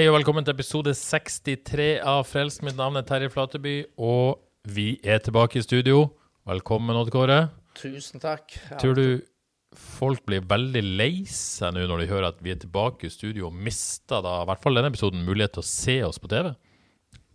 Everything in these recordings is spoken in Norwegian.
Hei og velkommen til episode 63 av Frelst. Mitt navn er Terje Flateby, og vi er tilbake i studio. Velkommen, Odd Kåre. Tusen takk. Ja, Tror du folk blir veldig lei seg nå når de hører at vi er tilbake i studio og mister da, i hvert fall denne episoden, mulighet til å se oss på TV?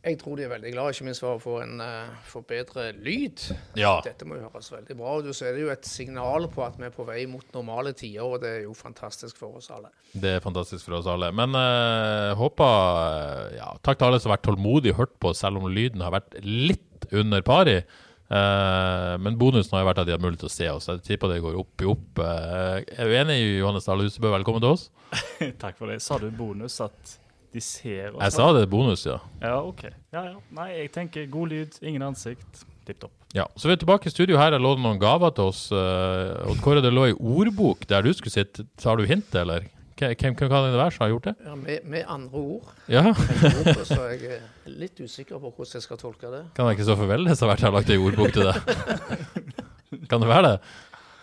Jeg tror de er veldig glad, ikke minst for å få, en, uh, få bedre lyd. Ja. Dette må jo høres veldig bra ut. og Så er det jo et signal på at vi er på vei mot normale tider, og det er jo fantastisk for oss alle. Det er fantastisk for oss alle. Men uh, håper eh, ja, Takk til alle som har vært tålmodige og hørt på, selv om lyden har vært litt under pari. Uh, men bonusen har jo vært at de har mulighet til å se oss. Jeg tipper det går opp i opp. Uh, er du enig, Johannes Dahle Husebø? Velkommen til oss. Takk for det. Sa du bonus at de ser oss? Jeg sa det er bonus, ja. Ja, OK. Ja, ja. Nei, jeg tenker god lyd, ingen ansikt. Tipp topp. Ja, så vi er tilbake i studio her. Jeg lå noen gaver til oss. Uh, Odd Kåre, det lå ei ordbok der du skulle sitte. Tar du hintet, eller? Hvem, kan det være som har gjort det? Ja, med, med andre ord, Ja, ord, så er jeg eh, litt usikker på hvordan jeg skal tolke det. Kan det ikke så for ha vært her lagt ei ordbok til deg? Kan det være det?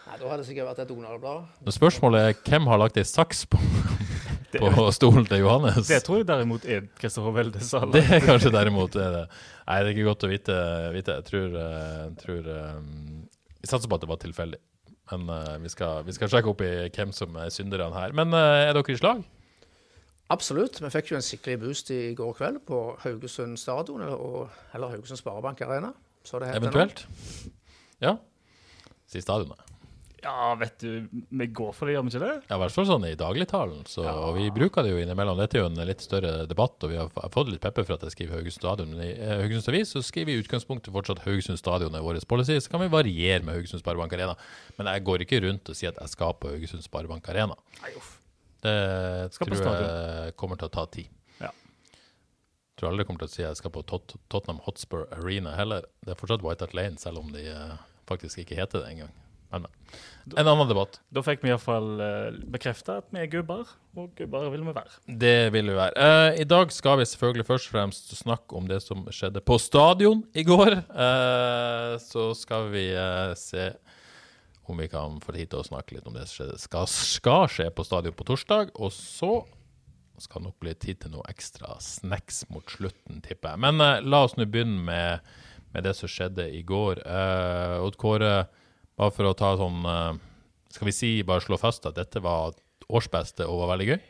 Nei, Da hadde det sikkert vært et Donald-blad. Spørsmålet er hvem har lagt ei saks på, på stolen til Johannes? Det tror jeg derimot er Kristoffer Veldes sa. Det er kanskje derimot er det. Nei, det er ikke godt å vite. vite. Jeg tror, jeg tror eh, Vi satser på at det var tilfeldig. Men eh, vi, skal, vi skal sjekke opp i hvem som er synderne her. Men eh, er dere i slag? Absolutt. Vi fikk jo en skikkelig boost i går kveld på Haugesund stadion, eller, og- eller Haugesund Sparebank Arena. Så det heter nå. Eventuelt? Ja. Si stadionet. Ja, vet du, vi går for det, gjør vi ikke det? Ja, i hvert fall sånn i dagligtalen. Så, og vi bruker det jo innimellom. Dette er jo en litt større debatt, og vi har fått litt pepper for at jeg skriver Haugesund Stadion. Men i eh, Haugesunds Avis så skriver vi i utgangspunktet fortsatt Haugesund Stadion er vår policy. Så kan vi variere med Haugesund Sparebank Arena. Men jeg går ikke rundt og sier at jeg skal på Haugesund Sparebank Arena. Nei, uff. Det tror jeg kommer til å ta tid. Ja. Tror aldri kommer til å si at jeg skal på Tot Tottenham Hotspur Arena heller. Det er fortsatt White Hart Lane, selv om de eh, faktisk ikke heter det engang. Men, men. En annen debatt. Da fikk vi iallfall uh, bekrefta at vi er gubber, og gubber vil vi være. Det vil vi være. Uh, I dag skal vi selvfølgelig først og fremst snakke om det som skjedde på stadion i går. Uh, så skal vi eh, se om vi kan få tid til å snakke litt om det som skjedde. Skal, skal skje på stadion på torsdag. Og så skal nok bli tid til noe ekstra snacks mot slutten, tipper jeg. Men eh, la oss nå begynne med, med det som skjedde i går. Eh, Odd Kåre, bare for å ta sånn eh, Skal vi si, bare slå fast at dette var årsbeste og var veldig gøy?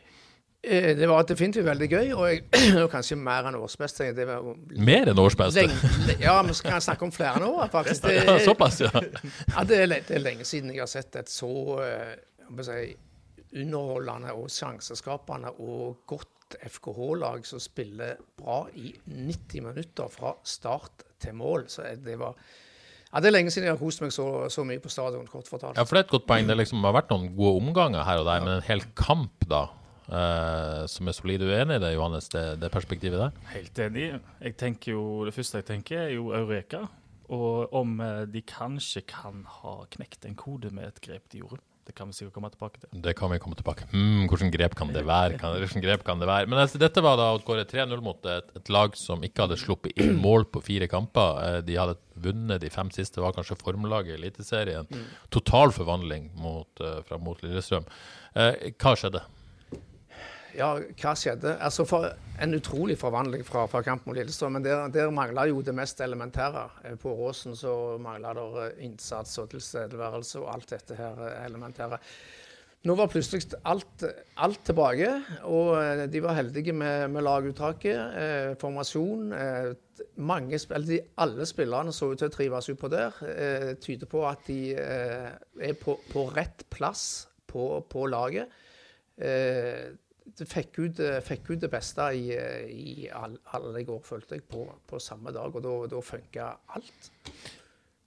Eh, Det var definitivt veldig gøy, og, jeg, og kanskje mer enn årsbeste. Det var Mer enn årsbeste? lenge, ja, vi jeg snakke om flere nå, faktisk. Det, Ja, såpass, ja. ja, det, er, det er lenge siden jeg har sett et så eh, si, underholdende og sjanseskapende og godt FKH-lag som spiller bra i 90 minutter fra start til mål. Så det var ja, Det er lenge siden jeg har kost meg så, så mye på stadion, kort fortalt. Ja, for det er et godt poeng. Det liksom har vært noen gode omganger her og der, men en hel kamp da, Uh, som er solid. Du er i det, Johannes, det, det perspektivet der? Helt enig. Jeg tenker jo, Det første jeg tenker, er jo Eureka. Og om eh, de kanskje kan ha knekt en kode med et grep de gjorde. Det kan vi sikkert komme tilbake til. Det kan vi komme tilbake hmm, Hvilket grep kan det være? Kan, hvilken grep kan det være? Men altså, dette var da Odd Kåre 3-0 mot et, et lag som ikke hadde sluppet inn mål på fire kamper. Eh, De hadde vunnet de fem siste, var kanskje formlaget i Eliteserien. Total forvandling mot, eh, fra mot Lillestrøm. Eh, Hva skjedde? Ja, hva skjedde? Altså for En utrolig forvandling fra, fra kamp mot Lillestrøm. Men der, der mangla jo det mest elementære. Eh, På Åsen så mangla det eh, innsats og tilstedeværelse og alt dette her eh, elementære. Nå var plutselig alt, alt tilbake, og de var heldige med, med laguttaket. Eh, formasjon. Eh, mange, de, alle spillerne så ut til å trives utpå der. Eh, tyder på at de eh, er på, på rett plass på, på laget. Eh, fikk, ut, fikk ut det beste i, i all- alle i går, følte jeg, på, på samme dag. Og da, da funka alt.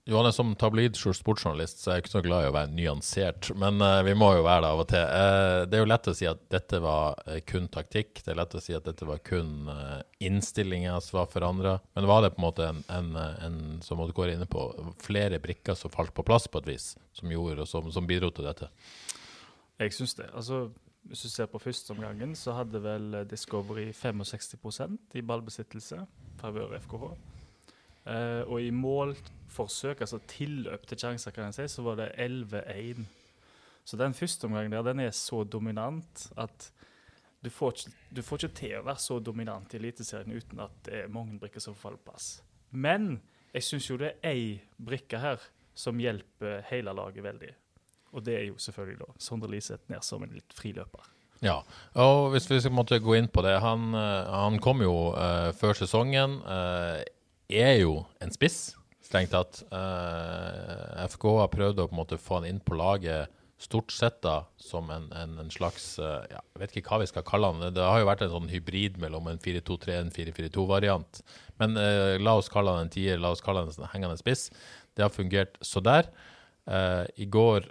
Johannes, som tabloid sportsjournalist så er jeg ikke så glad i å være nyansert, men uh, vi må jo være det av og til. Uh, det er jo lett å si at dette var uh, kun taktikk. Det er lett å si at dette var kun uh, innstillinger som var forandra. Men var det på en måte en, en, en som du går inne på, flere brikker som falt på plass på et vis, som gjorde og som, som bidro til dette? Jeg syns det. Altså, hvis du ser på førsteomgangen, så hadde vel Discovery 65% i ballbesittelse. Favør FKH. Eh, og i målforsøk, altså tilløp til sjanser, kan jeg si, så var det 11-1. Så den første omgangen der, den er så dominant at du får, ikke, du får ikke til å være så dominant i Eliteserien uten at det er mange brikker som faller på. Men jeg syns jo det er ei brikke her som hjelper hele laget veldig. Og det er jo selvfølgelig da Sondre Liseth ned som en litt friløper. Ja, og hvis vi skal gå inn på det Han, eh, han kom jo uh, før sesongen. Uh, er jo en spiss, strengt tatt. Uh, FK har prøvd å på en måte få han inn på laget stort sett da, som en, en, en slags uh, ja, Jeg vet ikke hva vi skal kalle han. Det har jo vært en sånn hybrid mellom en 4-2-3 og en 4-4-2-variant. Men la oss kalle han en tier, la oss kalle han en hengende spiss. Det har fungert så der. I går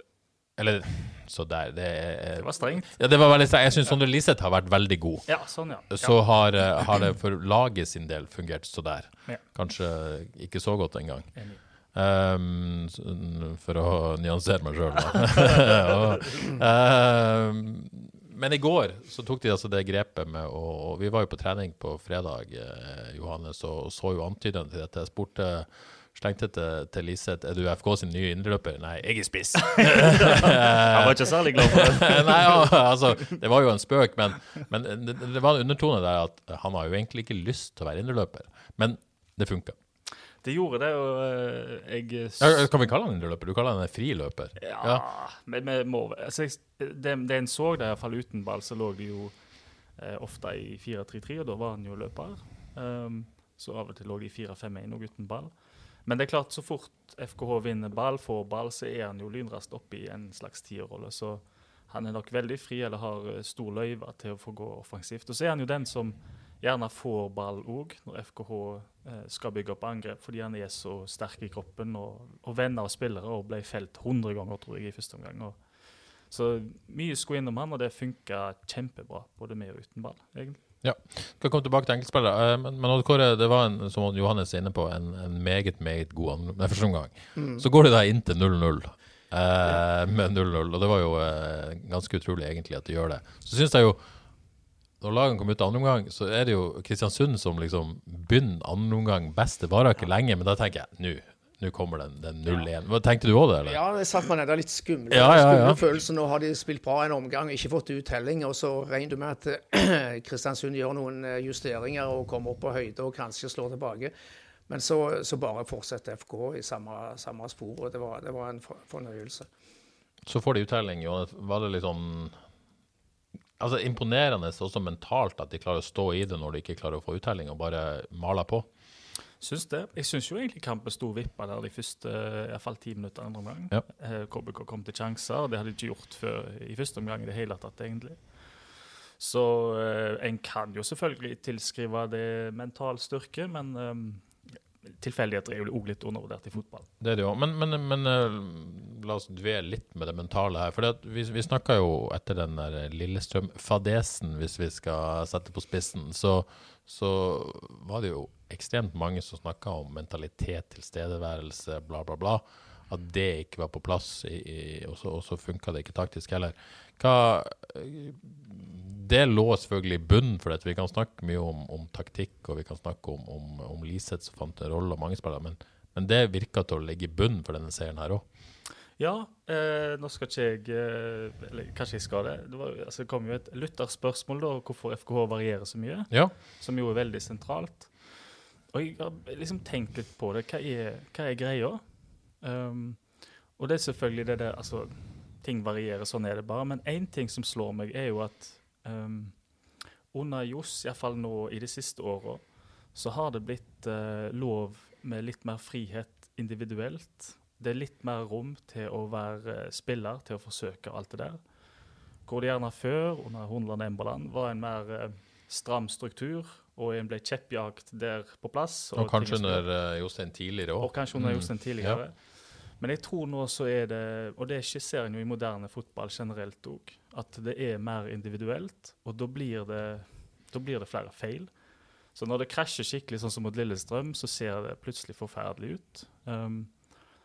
Eller så der. Det, er, Det var strengt. ja, det var veldig strengt. Jeg syns Sondre Liseth har vært veldig god. Ja, sånn, ja. Så har, eh, har det for laget sin del fungert så der. Ja. Kanskje ikke så godt engang. Enig. Um, for å nyansere meg sjøl, da. um, men i går så tok de altså det grepet med å Vi var jo på trening på fredag, eh, Johannes, og så jo antydende til dette. Jeg spurte Slengte til, til Liseth er du FK sin nye indreløper. Nei, jeg er spiss. Han var ikke særlig glad for det. Nei, ja, altså, det var jo en spøk, men, men det, det var en undertone der at han har jo egentlig ikke lyst til å være indreløper. Men det funka. Det gjorde det, og eh, jeg Ja, kan vi kalle han indreløper? Du kaller han en friløper. Ja, men vi må altså, det, det en så der, iallfall uten ball, så lå de jo eh, ofte i 4-3-3, og da var han jo løper. Um, så av og til lå de i 4-5-1 og uten ball. Men det er klart, så fort FKH vinner ball, får ball, så er han jo lynraskt oppe i en slags tierrolle. Så han er nok veldig fri, eller har eh, stor løyve til å få gå offensivt. Og så er han jo den som gjerne får ball òg, når FKH eh, skal bygge opp angrep, fordi han er så sterk i kroppen og, og venner av spillere og ble felt 100 ganger, tror jeg, i første omgang. Og, så mye skulle innom han, og det funka kjempebra, både med og uten ball, egentlig. Skal komme tilbake til enkeltspillere. eh, Men, men Kåre, det var en, som Johannes er inne på, en, en meget, meget god første omgang. Så går det da inn til 0-0. Eh, med 0-0, og det var jo eh, ganske utrolig egentlig at de gjør det. Så syns jeg jo når lagene kom ut av andre omgang, så er det jo Kristiansund som liksom begynner andre omgang best. Det varer ikke lenge, men da tenker jeg nå nå kommer den, den 0-1. Hva Tenkte du òg det, eller? Ja, det satt man der litt skummel. Ja, ja, ja. Skumle følelsen. Nå har de spilt bra en omgang, ikke fått uttelling. Og så regner du med at eh, Kristiansund gjør noen eh, justeringer og kommer opp på høyde og kanskje slår tilbake. Men så, så bare fortsetter FK i samme, samme spor, og det var, det var en fornøyelse. Så får de uttelling. og Var det litt sånn Altså Imponerende også mentalt at de klarer å stå i det når de ikke klarer å få uttelling, og bare maler på. Syns det. Jeg syns jo egentlig kampen sto vippa der de første i hvert fall ti minutter andre omgang. Ja. Eh, KBK kom til sjanser, og det hadde de ikke gjort før i første omgang i det hele tatt, egentlig. Så eh, en kan jo selvfølgelig tilskrive det mental styrke, men eh, tilfeldigheter er jo òg litt undervurdert i fotball. Det er det jo. Men, men, men eh, la oss dvele litt med det mentale her. For vi, vi snakka jo etter den der Lillestrøm-fadesen, hvis vi skal sette på spissen, så, så var det jo ekstremt mange som snakka om mentalitet, tilstedeværelse, bla, bla, bla. At det ikke var på plass, i, i, og så, funka det ikke taktisk heller. Hva det lå selvfølgelig i bunnen for dette. Vi kan snakke mye om, om taktikk, og vi kan snakke om, om, om Liseth som fant en rolle, og mange spillere, men, men det virka til å ligge i bunnen for denne serien her òg. Ja, eh, nå skal ikke jeg eh, Eller kanskje jeg skal det. Det, var, altså, det kom jo et lytterspørsmål da, hvorfor FKH varierer så mye, Ja. som jo er veldig sentralt. Og jeg har liksom tenkt litt på det. Hva er, hva er greia? Um, og det er selvfølgelig det der Altså, ting varierer, sånn er det bare. Men én ting som slår meg, er jo at um, under Johs, iallfall nå i de siste åra, så har det blitt uh, lov med litt mer frihet individuelt. Det er litt mer rom til å være eh, spiller, til å forsøke alt det der. hvor det gjerne før, under Hundland Emberland, var en mer uh, stram struktur, og en ble kjeppjagt der på plass. Og kanskje under uh, Jostein tidligere og kanskje under Mm. Jostein tidligere. Men jeg tror nå så er det, og det skisserer en jo i moderne fotball generelt òg, at det er mer individuelt, og da blir det, da blir det flere feil. Så når det krasjer skikkelig, sånn som mot Lillestrøm, så ser det plutselig forferdelig ut. Um,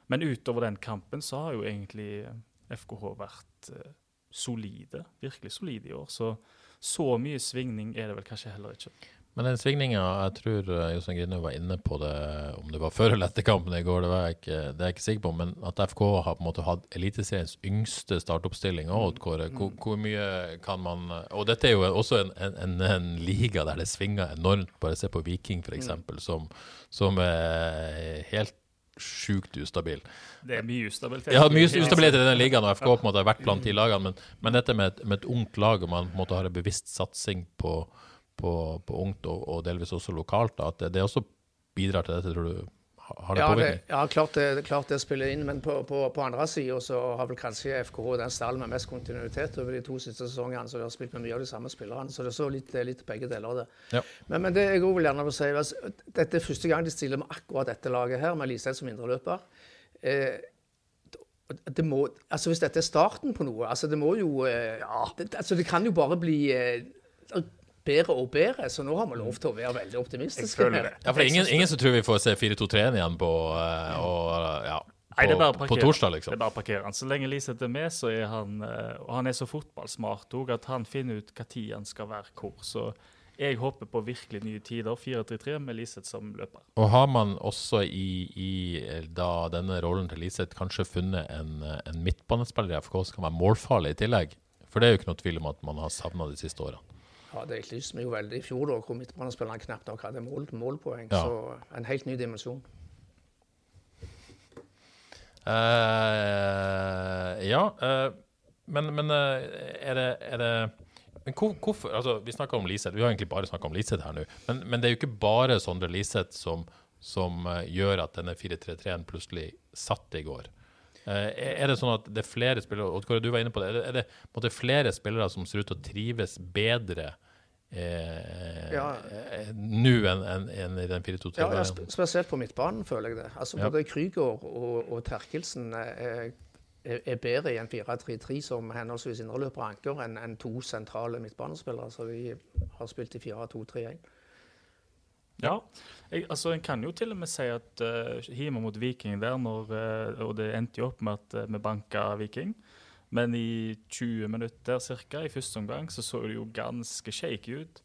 men utover den kampen så har jo egentlig FKH vært uh, solide, virkelig solide i år. Så så mye svingning er det vel kanskje heller ikke. Men den svingninga, jeg tror uh, Jostein Grine var inne på det, om det var før eller etter kampen i går, det, var jeg ikke, det er jeg ikke sikker på, men at FK har på en måte hatt Eliteseriens yngste startoppstilling òg, Kåre. Hvor, hvor mye kan man Og dette er jo også en, en, en, liga der det svinger enormt. Bare se på Viking, f.eks., som, som er helt sjukt ustabil. Det er mye ustabilitet. Ja, mye ustabilitet i den ligaen, og FK på en måte har vært blant de lagene, men, men dette med et, med et ungt lag, og man på en måte har en bevisst satsing på, på, på ungt, og, og delvis også lokalt, da, at det, det også bidrar til dette, tror du? Ja, det, ja klart, det, klart det spiller inn, men på, på, på andre sida så har vel kanskje FKH den stallen med mest kontinuitet over de to siste sesongene, så de har spilt med mye av de samme spillerne. Så det er så litt, litt begge deler av det. Ja. Men, men det jeg òg vil gjerne vil si, altså, dette er første gang de stiller med akkurat dette laget her, med Liseth som indreløper. Eh, det må, altså Hvis dette er starten på noe altså Det må jo eh, ja, det, altså det kan jo bare bli eh, bedre og bedre, så nå har vi lov til å være veldig optimistiske. Jeg føler det. Ja, for det er ingen, ingen som tror vi får se 4-2-3-en igjen på, eh, og, ja, på, Nei, på torsdag, liksom. Det er bare å parkere han. Så lenge Liseth er med, så er han eh, Og han er så fotballsmart òg at han finner ut når han skal være hvor. Så jeg håper på virkelig nye tider. 4-3-3 med Liseth som løper. Og har man også i, i eh, da denne rollen til Liseth kanskje funnet en, eh, en midtbanespiller i FK som kan være målfarlig i tillegg? For det er jo ikke noe tvil om at man har savna de siste årene. Ja, Det etterlyste meg jo veldig i fjor, da, hvor midtbanespillerne knapt nok hadde mål, målpoeng. Ja. Så en helt ny dimensjon. Uh, ja, uh, men, men uh, er det, er det men hvor, hvorfor, altså Vi snakker om Liseth, vi har egentlig bare snakka om Liseth her nå. Men, men det er jo ikke bare Sondre Liseth som, som gjør at denne 4-3-3-en plutselig satt i går. Eh, er det sånn at det er flere spillere og Kåre, du var inne på det, er det, er det flere spillere som ser ut til å trives bedre eh, Ja. eh, nå enn en, en i den 4-2-3? Ja, ja, Spesielt på midtbanen, føler jeg det. Altså Ja. Krygård og, og Terkelsen er, er, er bedre i en 4-3-3 som henholdsvis indreløper og anker enn en to sentrale midtbanespillere. som har spilt i 4-2-3-1. Ja, jeg, altså En kan jo til og med si at uh, hjemme mot Viking der, når, uh, og det endte jo opp med at uh, vi banka Viking, men i 20 minutter cirka, i første omgang så så det jo ganske shaky ut.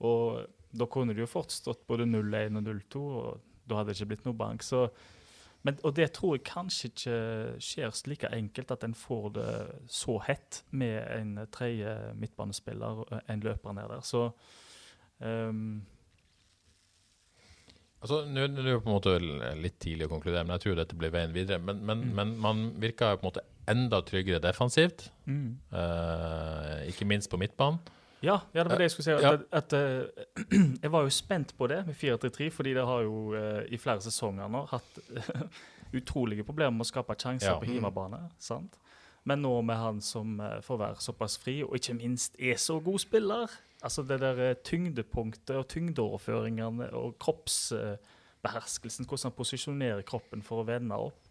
Og da kunne det jo fort stått både 0-1 og 0-2, og da hadde det ikke blitt noe bank. Så, men, og det tror jeg kanskje ikke skjer like enkelt at en får det så hett med en tredje midtbanespiller, eh, en løper ned der. Så ehm, Altså, Nå er det jo på en måte litt tidlig å konkludere, men jeg tror dette blir veien videre. Men, men, men man virker på en måte enda tryggere defensivt, mm. eh, ikke minst på midtbanen. Ja, ja, det var det jeg skulle si. At, Ja. at, eh, jeg var jo spent på det med 4-3-3, fordi det har jo eh, i flere sesonger nå hatt utrolige problemer med å skape sjanser Ja. på hjemmebane. sant? Men nå med han som eh, får være såpass fri, og ikke minst er så god spiller Altså det der eh, tyngdepunktet og tyngdeoverføringene og kroppsbeherskelsen, hvordan han posisjonerer kroppen for å vende opp.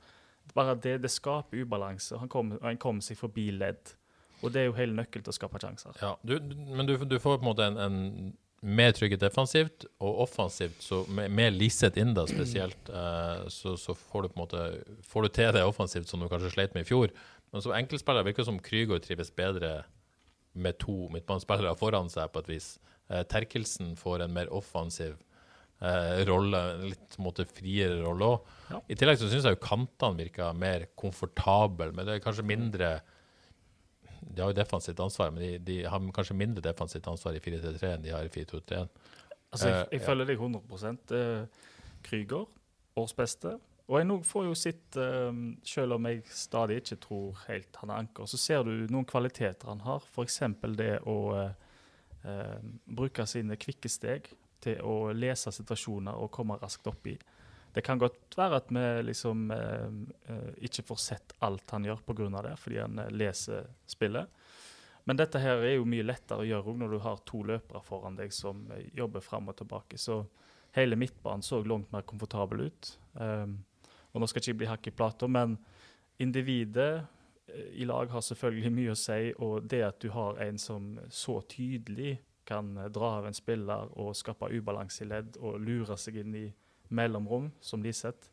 Bare det, det skaper ubalanse. Han kommer, kommer seg forbi ledd. Og det er jo hele nøkkelen til å skape sjanser. Ja, du, men du, du får på en måte en, en mer trygghet defensivt, og offensivt, så med, med Liseth inn da spesielt, eh, så, så får du på en måte Får du til det offensivt som du kanskje sleit med i fjor. Men som enkeltspiller virker det som Krygård trives bedre med to midtbanespillere foran seg, på et vis. Eh, Terkelsen får en mer offensiv eh, rolle, litt på en måte friere rolle òg. Ja. I tillegg så syns jeg jo kantene virker mer komfortable, men det er kanskje mindre De har jo defensivt ansvar, men de, de har kanskje mindre defensivt ansvar i 4-3-3 enn de har i 4-2-3-1. Altså, jeg, Eh, jeg følger deg 100 eh, Krüger, årsbeste. Og jeg nå får jo sitt eh, Selv om jeg stadig ikke tror helt han er anker, så ser du noen kvaliteter han har. F.eks. det å eh, eh, bruke sine kvikke steg til å lese situasjoner og komme raskt opp i. Det kan godt være at vi liksom eh, eh, ikke får sett alt han gjør pga. det, fordi han eh, leser spillet. Men dette her er jo mye lettere å gjøre når du har to løpere foran deg som eh, jobber fram og tilbake. Så hele midtbanen så langt mer komfortabel ut. Um, og nå skal ikke jeg bli hakk i plata, men individet eh, i lag har selvfølgelig mye å si, og det at du har en som så tydelig kan eh, dra av en spiller og skape ubalanse i ledd og lure seg inn i mellomrom, som Liseth,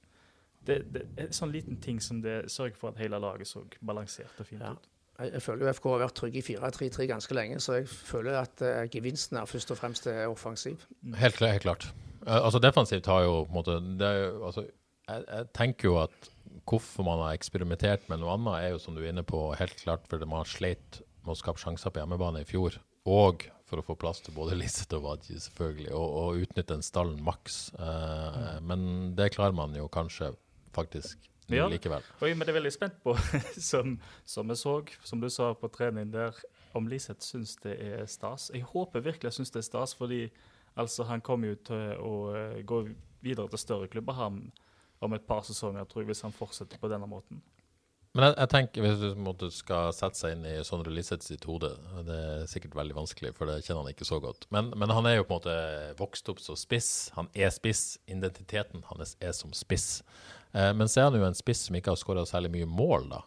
det, det er en sånn liten ting som det sørger for at hele laget så balansert og fint Ja. ut. Jeg, føler jo FK har vært trygg i 4-3-3 ganske lenge, så jeg føler at eh, gevinsten er først og fremst er offensiv. Helt, helt klart. Altså Defensivt har jo på en måte det er jo, altså, jeg, jeg tenker jo at hvorfor man har eksperimentert med noe annet, er jo som du er inne på, helt klart fordi man sleit med å skape sjanser på hjemmebane i fjor. Og for å få plass til både Liseth og Wadji, selvfølgelig, og, og utnytte den stallen maks. Eh, Men det klarer man jo kanskje faktisk Ja. likevel. Oi, men det er veldig spent på, som, som jeg så, som du sa på trening der, om Liseth syns det er stas. Jeg håper virkelig jeg syns det er stas, fordi altså, han kommer jo til å eh, gå videre til større klubber han, om et par sesonger, tror jeg, hvis han fortsetter på denne måten. Men jeg, jeg tenker, hvis du måte skal sette seg inn i Sondre Liseth sitt hode Det er sikkert veldig vanskelig, for det kjenner han ikke så godt. Men, men han er jo på en måte vokst opp som spiss. Han er spiss. Identiteten hans er som spiss. Eh, men så er han jo en spiss som ikke har skåra særlig mye mål, da.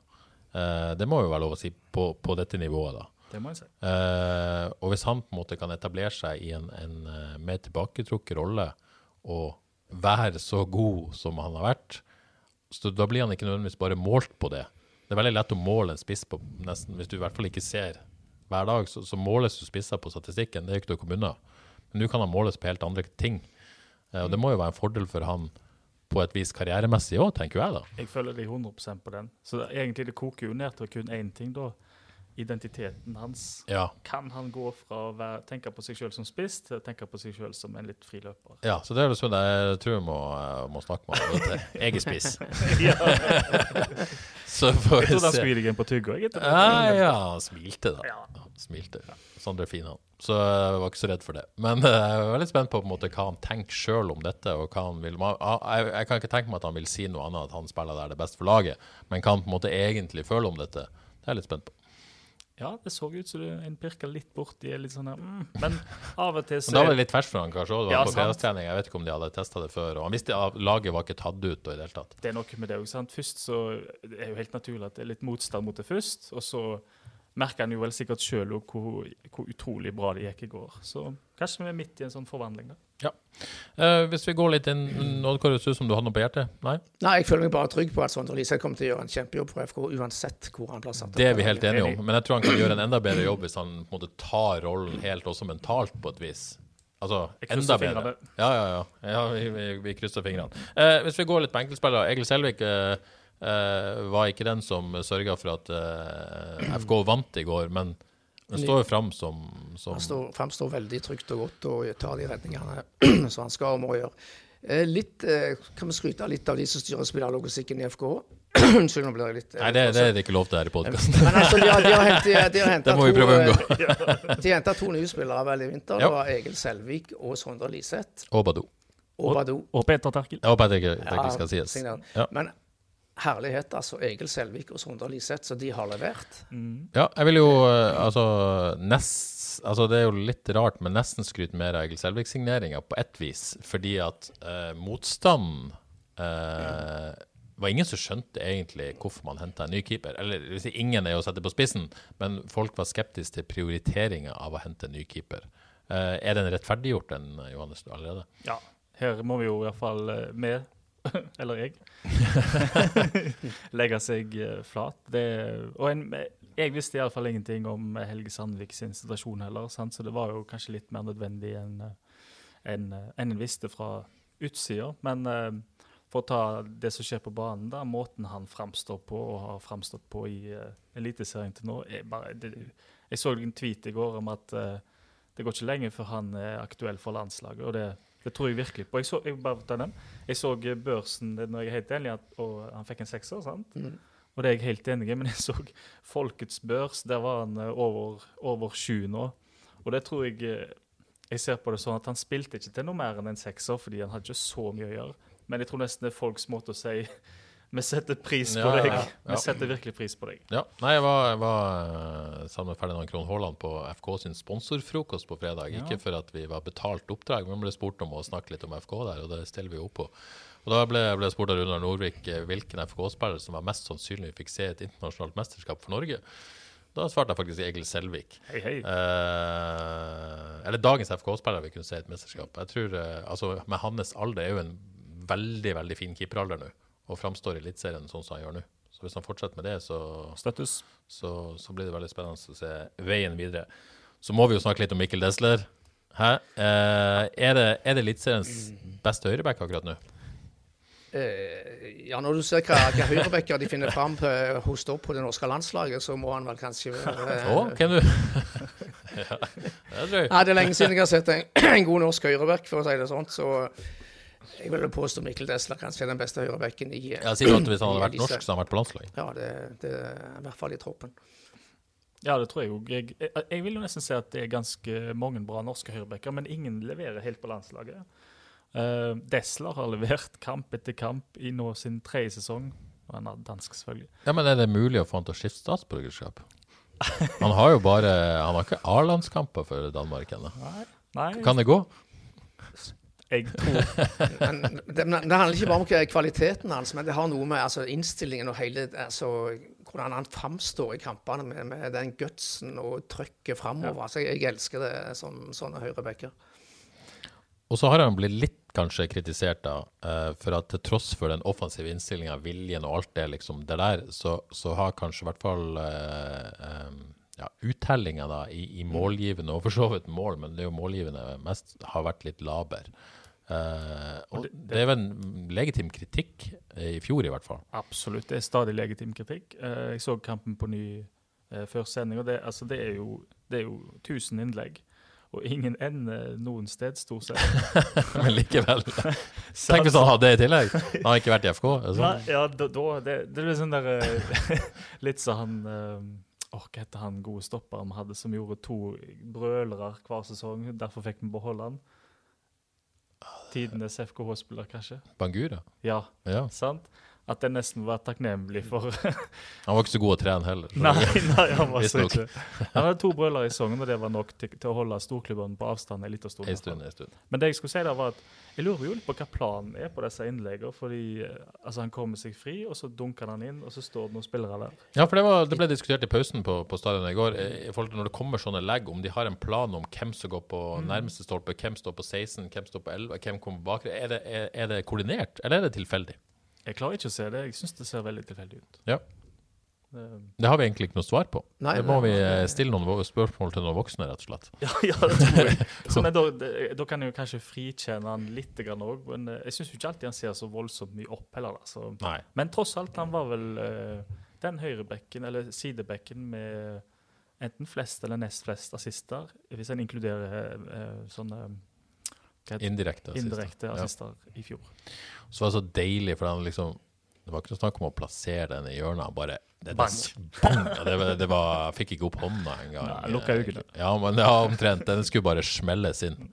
Eh, det må jo være lov å si på, på dette nivået, da. Det må jeg si. Eh, og hvis han på en måte kan etablere seg i en, en eh, mer tilbaketrukket rolle og være så god som han har vært, så da blir han ikke nødvendigvis bare målt på det. Det er veldig lett å måle en spiss på nesten, hvis du i hvert fall ikke ser hver dag, så, så måles du spisser på statistikken. Det er ikke noe å komme unna. Men nå kan han måles på helt andre ting. Eh, og det må jo være en fordel for han på et vis karrieremessig òg, tenker jeg da. Jeg føler deg 100% på den. Så det, egentlig det koker jo ned til kun én ting, da. Identiteten hans. Ja. Kan han gå fra å være, tenke på seg sjøl som spiss til å tenke på seg sjøl som en litt friløper? ja, så det er det sånn jeg tror jeg må, eh, må snakke med ham. Jeg er spiss. Så får Jeg tror trodde han skulle gi deg en på tygga. etter. Ja, ja, han smilte da. Ja. Smilte. Sander er fin, han. Så jeg var ikke så redd for det. Men eh, jeg er veldig spent på, på måte, hva han tenker sjøl om dette. og hva han vil. Jeg, jeg kan ikke tenke meg at han vil si noe annet at han spiller der det er best for laget. Men hva han på en måte egentlig føler om dette, det er jeg litt spent på. Ja, det så ut som du- en pirka litt borti litt sånn her mm. Men av og til Men så da var det litt ferskt for han kanskje òg. Ja, på sant. fredagstrening. Jeg vet ikke om de hadde testa det før. Og han visste at laget var ikke tatt ut og i det hele tatt. Det er noe med det òg. Først så det er jo helt naturlig at det er litt motstand mot det først. Og så merker han jo vel sikkert sjøl hvor, hvor utrolig bra det gikk i går. Så kanskje vi er midt i en sånn forvandling, da. Eh, hvis vi går litt inn Nå det høres ut som du hadde noe på hjertet? Nei? Nei, jeg føler meg bare trygg på at Sondre Lise kommer til å gjøre en kjempejobb for FK, uansett hvor han blir satt. Det er vi helt enige om. Men jeg tror han kan gjøre en enda bedre jobb hvis han på en måte tar rollen helt også mentalt, på et vis. Altså, enda bedre. Ja, ja, ja. ja vi, vi, vi krysser fingrene. Uh, hvis vi går litt på enkeltspillere. Egil Selvik eh, var ikke den som sørga for at eh, FK vant i går, men den står jo fram som, som Han står, framstår veldig trygt og godt og tar de redningene som han skal og må gjøre. Eh, Litt, eh, kan vi skryte litt av de som styrer spillerlogistikken i FK? Unnskyld, nå blir jeg litt eh, Nei, det, det er det ikke lov til her i podkasten. Men altså, de har, de har hentet, de har hentet Det må vi prøve å eh, unngå. De henta to nye spillere vel i vinter. Ja. Det var Egil Selvik og Sondre Liseth. Og Badou. Og. Og Peter Terkel. Jeg Peter ikke skal sies. Ja. Men herlighet, altså. Egil Selvik og Sondre Liseth, så de har levert. Ja, jeg vil jo eh, altså nest Altså det er jo litt rart, men nesten skryte mer av Egil Selvik-signeringa på ett vis. Fordi at eh, motstanden eh, var ingen som skjønte egentlig hvorfor man henta en ny keeper. Eller det si, ingen er å sette på spissen, men folk var skeptiske til prioriteringa av å hente en ny keeper. Eh, er den rettferdiggjort, den, Johannes, allerede? Ja, her må vi jo i hvert fall eh, med, eller jeg, legge seg eh, flat. Det, og en, jeg visste iallfall ingenting om Helge Sandvik sin situasjon heller, sant? så det var jo kanskje litt mer nødvendig enn en, enn, eh, en visste fra utsida. Men uh, for å ta det som skjer på banen, da, måten han framstår på og har framstått på i uh, Eliteserien til nå er bare, det, Jeg så en tweet i går om at uh, det går ikke lenge før han er aktuell for landslaget. og det det tror jeg virkelig på. Jeg så, jeg bare ta den. Jeg så eh, børsen når jeg er helt enig, at, og han fikk en sekser, sant? Og det er jeg helt enig i, men jeg så Folkets børs, der var han eh, over, over sju nå. Og det tror jeg eh, Jeg ser på det sånn at han spilte ikke til noe mer enn en sekser, fordi han hadde ikke så mye å gjøre. Men jeg tror nesten det er folks måte å si Vi setter pris på Ja, ja, deg. ja. Vi setter virkelig pris på deg. Ja. Nei, jeg var, jeg var eh, sammen med Ferdinand Krohn Haaland på FK sin sponsorfrokost på fredag. Ikke for at vi var betalt oppdrag, men ble spurt om å snakke litt om FK der, og det stiller vi opp på. Og Da ble jeg spurt av Runar Nordvik eh, hvilken FK-spiller som var mest sannsynlig fikk se et internasjonalt mesterskap for Norge. Da svarte jeg faktisk Egil Selvik. Hei, hei. Eh, eller dagens FK-spiller vil kunne se et mesterskap. Jeg tror, eh, altså Med hans alder er jo en veldig veldig fin keeperalder nå, og framstår i Eliteserien sånn som han gjør nå. Så hvis han fortsetter med det, så, Støttes. så, så blir det veldig spennende å se veien videre. Så må vi jo snakke litt om Mikkel Desler. Hæ? Eh, er det, er det Eliteseriens beste høyreback akkurat nå? Eh, ja, når du ser hva, hva høyrebacker de finner fram på, hos opp på det norske landslaget, så må han vel kanskje være Å, hvem du? ja, det er. Nei, det er lenge siden jeg har sett en, en god norsk høyreback, for å si det sånn. Så jeg vil påstå Mikkel Desler kanskje er den beste høyrebacken i Ja, sier du at Hvis han hadde vært norsk, så hadde han vært på landslaget. Ja, det, det er i hvert fall i troppen. Ja, det tror jeg òg. Jeg, jeg, jeg vil jo nesten si at det er ganske mange bra norske høyrebacker, men ingen leverer helt på landslaget. Uh, Desler har levert kamp etter kamp i nå sin tredje sesong. Og han er dansk, selvfølgelig. Ja, Men er det mulig å få han til å skifte statsborgerskap? Han har jo bare Han har ikke A-landskamper for Danmark ennå. Kan det gå? Jeg tror Men det, men det handler ikke bare om kvaliteten hans, men det har noe med altså, innstillingen og hele altså, hvordan han framstår i kampene med, med den gutsen og trøkket framover. Altså, jeg, jeg elsker det, som sånne høyrebacker. Og så har han blitt litt kanskje kritisert da, eh, for at til tross for den offensive innstillinga, viljen og alt det liksom det der, så, så har kanskje i hvert fall eh, eh, ja, uttellinga da i, i målgivende, og for så vidt mål, men det er jo målgivende mest, har vært litt laber. Eh, og det er vel en legitim kritikk eh, i fjor, i hvert fall. absolutt det er stadig legitim kritikk. Uh, jeg så kampen på ny uh, før sending, og det, altså, det, er jo, det er jo 1000 innlegg. Og ingen ende noen sted, stort sett. Men likevel. Tenk hvis han hadde det i tillegg. Han har ikke vært i FK. Altså. Nei, Sånn. ja, da, da det, det blir sånn der Litt så han Åh, hva heter han gode stopperen vi hadde som gjorde to brølere hver sesong? Derfor fikk vi beholde han. Tidenes FKH-spiller, kanskje? Bangura. Ja, Ja. sant? At jeg nesten var takknemlig for Han var ikke så god å trene heller. Nei, nei, han var så ikke Han hadde to brøler i Sogn, og det var nok til, til å holde storklubbene på avstand en liten stund. En stund, en stund. Men det jeg skulle si da var at jeg lurer jo litt på hva planen er på disse innleggene. Fordi eh, altså, han kommer seg fri, og så dunker han inn, og så står det noen spillere der. Ja, for det, var, det ble diskutert i pausen på, på stadionet i går. eh, i forhold til Når det kommer sånne legg, om de har en plan om hvem som går på nærmeste stolpe, hvem står på 16, hvem står på 11, hvem kommer bakre. Er det, er, er det koordinert, eller er det tilfeldig? Jeg klarer ikke å se det. Jeg syns det ser veldig tilfeldig ut. Ja. Det, Det har vi egentlig ikke noe svar på. Nei, det må nei, vi nei. stille noen spørsmål til noen voksne, rett og slett. ja, ja, det tror jeg. Så, men da, da kan jeg jo kanskje frikjenne han litt òg. Men eh, jeg syns ikke alltid han ser så voldsomt mye opp heller. Da. Så. Nei. Men tross alt, han var vel eh, den høyrebekken, eller sidebekken, med enten flest eller nest flest assister, hvis en inkluderer eh, sånne heter? Indirekte. assister Ja. i fjor. Så var det så deilig, for den liksom Det var ikke noe snakk om å plassere den i hjørnet. Bare det, Bang. Det, bang! Ja, det, det var Jeg fikk ikke opp hånda engang. Lukka øynene. Ja, men ja, omtrent. Den skulle bare smelles inn.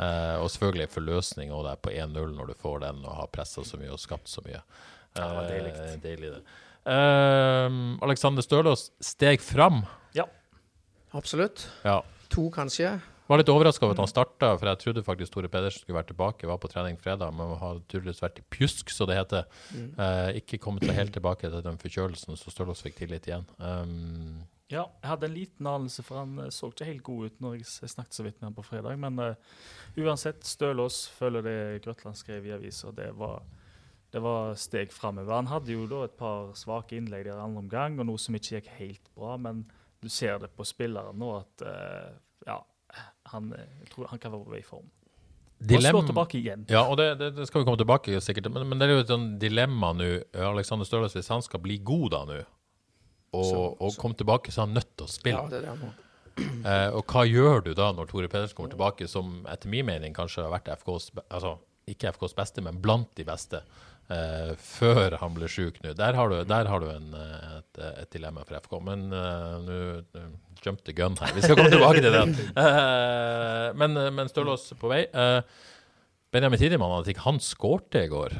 Eh, og selvfølgelig forløsning Det der på 1-0 når du får den og har pressa så mye og skapt så mye. Ja, det var deilig. Eh, deilig det. Eh, Alexander Stølås steg fram. Absolutt. Ja. To, kanskje. Var litt overraska over at han starta, for jeg trodde faktisk Tore Pedersen skulle være tilbake. Var på trening fredag, men har tydeligvis vært i pjusk, så det heter. Eh, ikke kommet seg helt tilbake til den forkjølelsen, så Stølås fikk tillit igjen. Um, Ja, jeg hadde en liten anelse, for han eh, så ikke helt god ut når jeg, snakket så vidt med han på fredag. Men uh, uansett, Stølås følger det Grøtland skrev i avisa. Det var, det var steg framover. Han hadde jo da et par svake innlegg der andre omgang, og noe som ikke gikk helt bra. Men du ser det på spilleren nå at uh, ja, han, eh, jeg tror han kan være i form. Og slå tilbake igjen. Ja, og det, det, det skal vi komme tilbake til sikkert. Men, men det er jo et sånn dilemma nå. Alexander Størles, hvis han skal bli god da nå, og, Så- og komme tilbake, så er han nødt til å spille. Ja, det er det han må. Eh, og hva gjør du da når Tore Pedersen kommer tilbake, som etter min mening kanskje har vært FKs altså, ikke FKs beste, men blant de beste, eh, før han ble sjuk nå? Der har du, der har du en, eh, et, et dilemma for FK. Men eh, nå jump jumped the gun her. Vi skal komme tilbake til den. Eh, men, men Stølås på vei. Eh, Benjamin Tidemann, at ikke han skårte i går.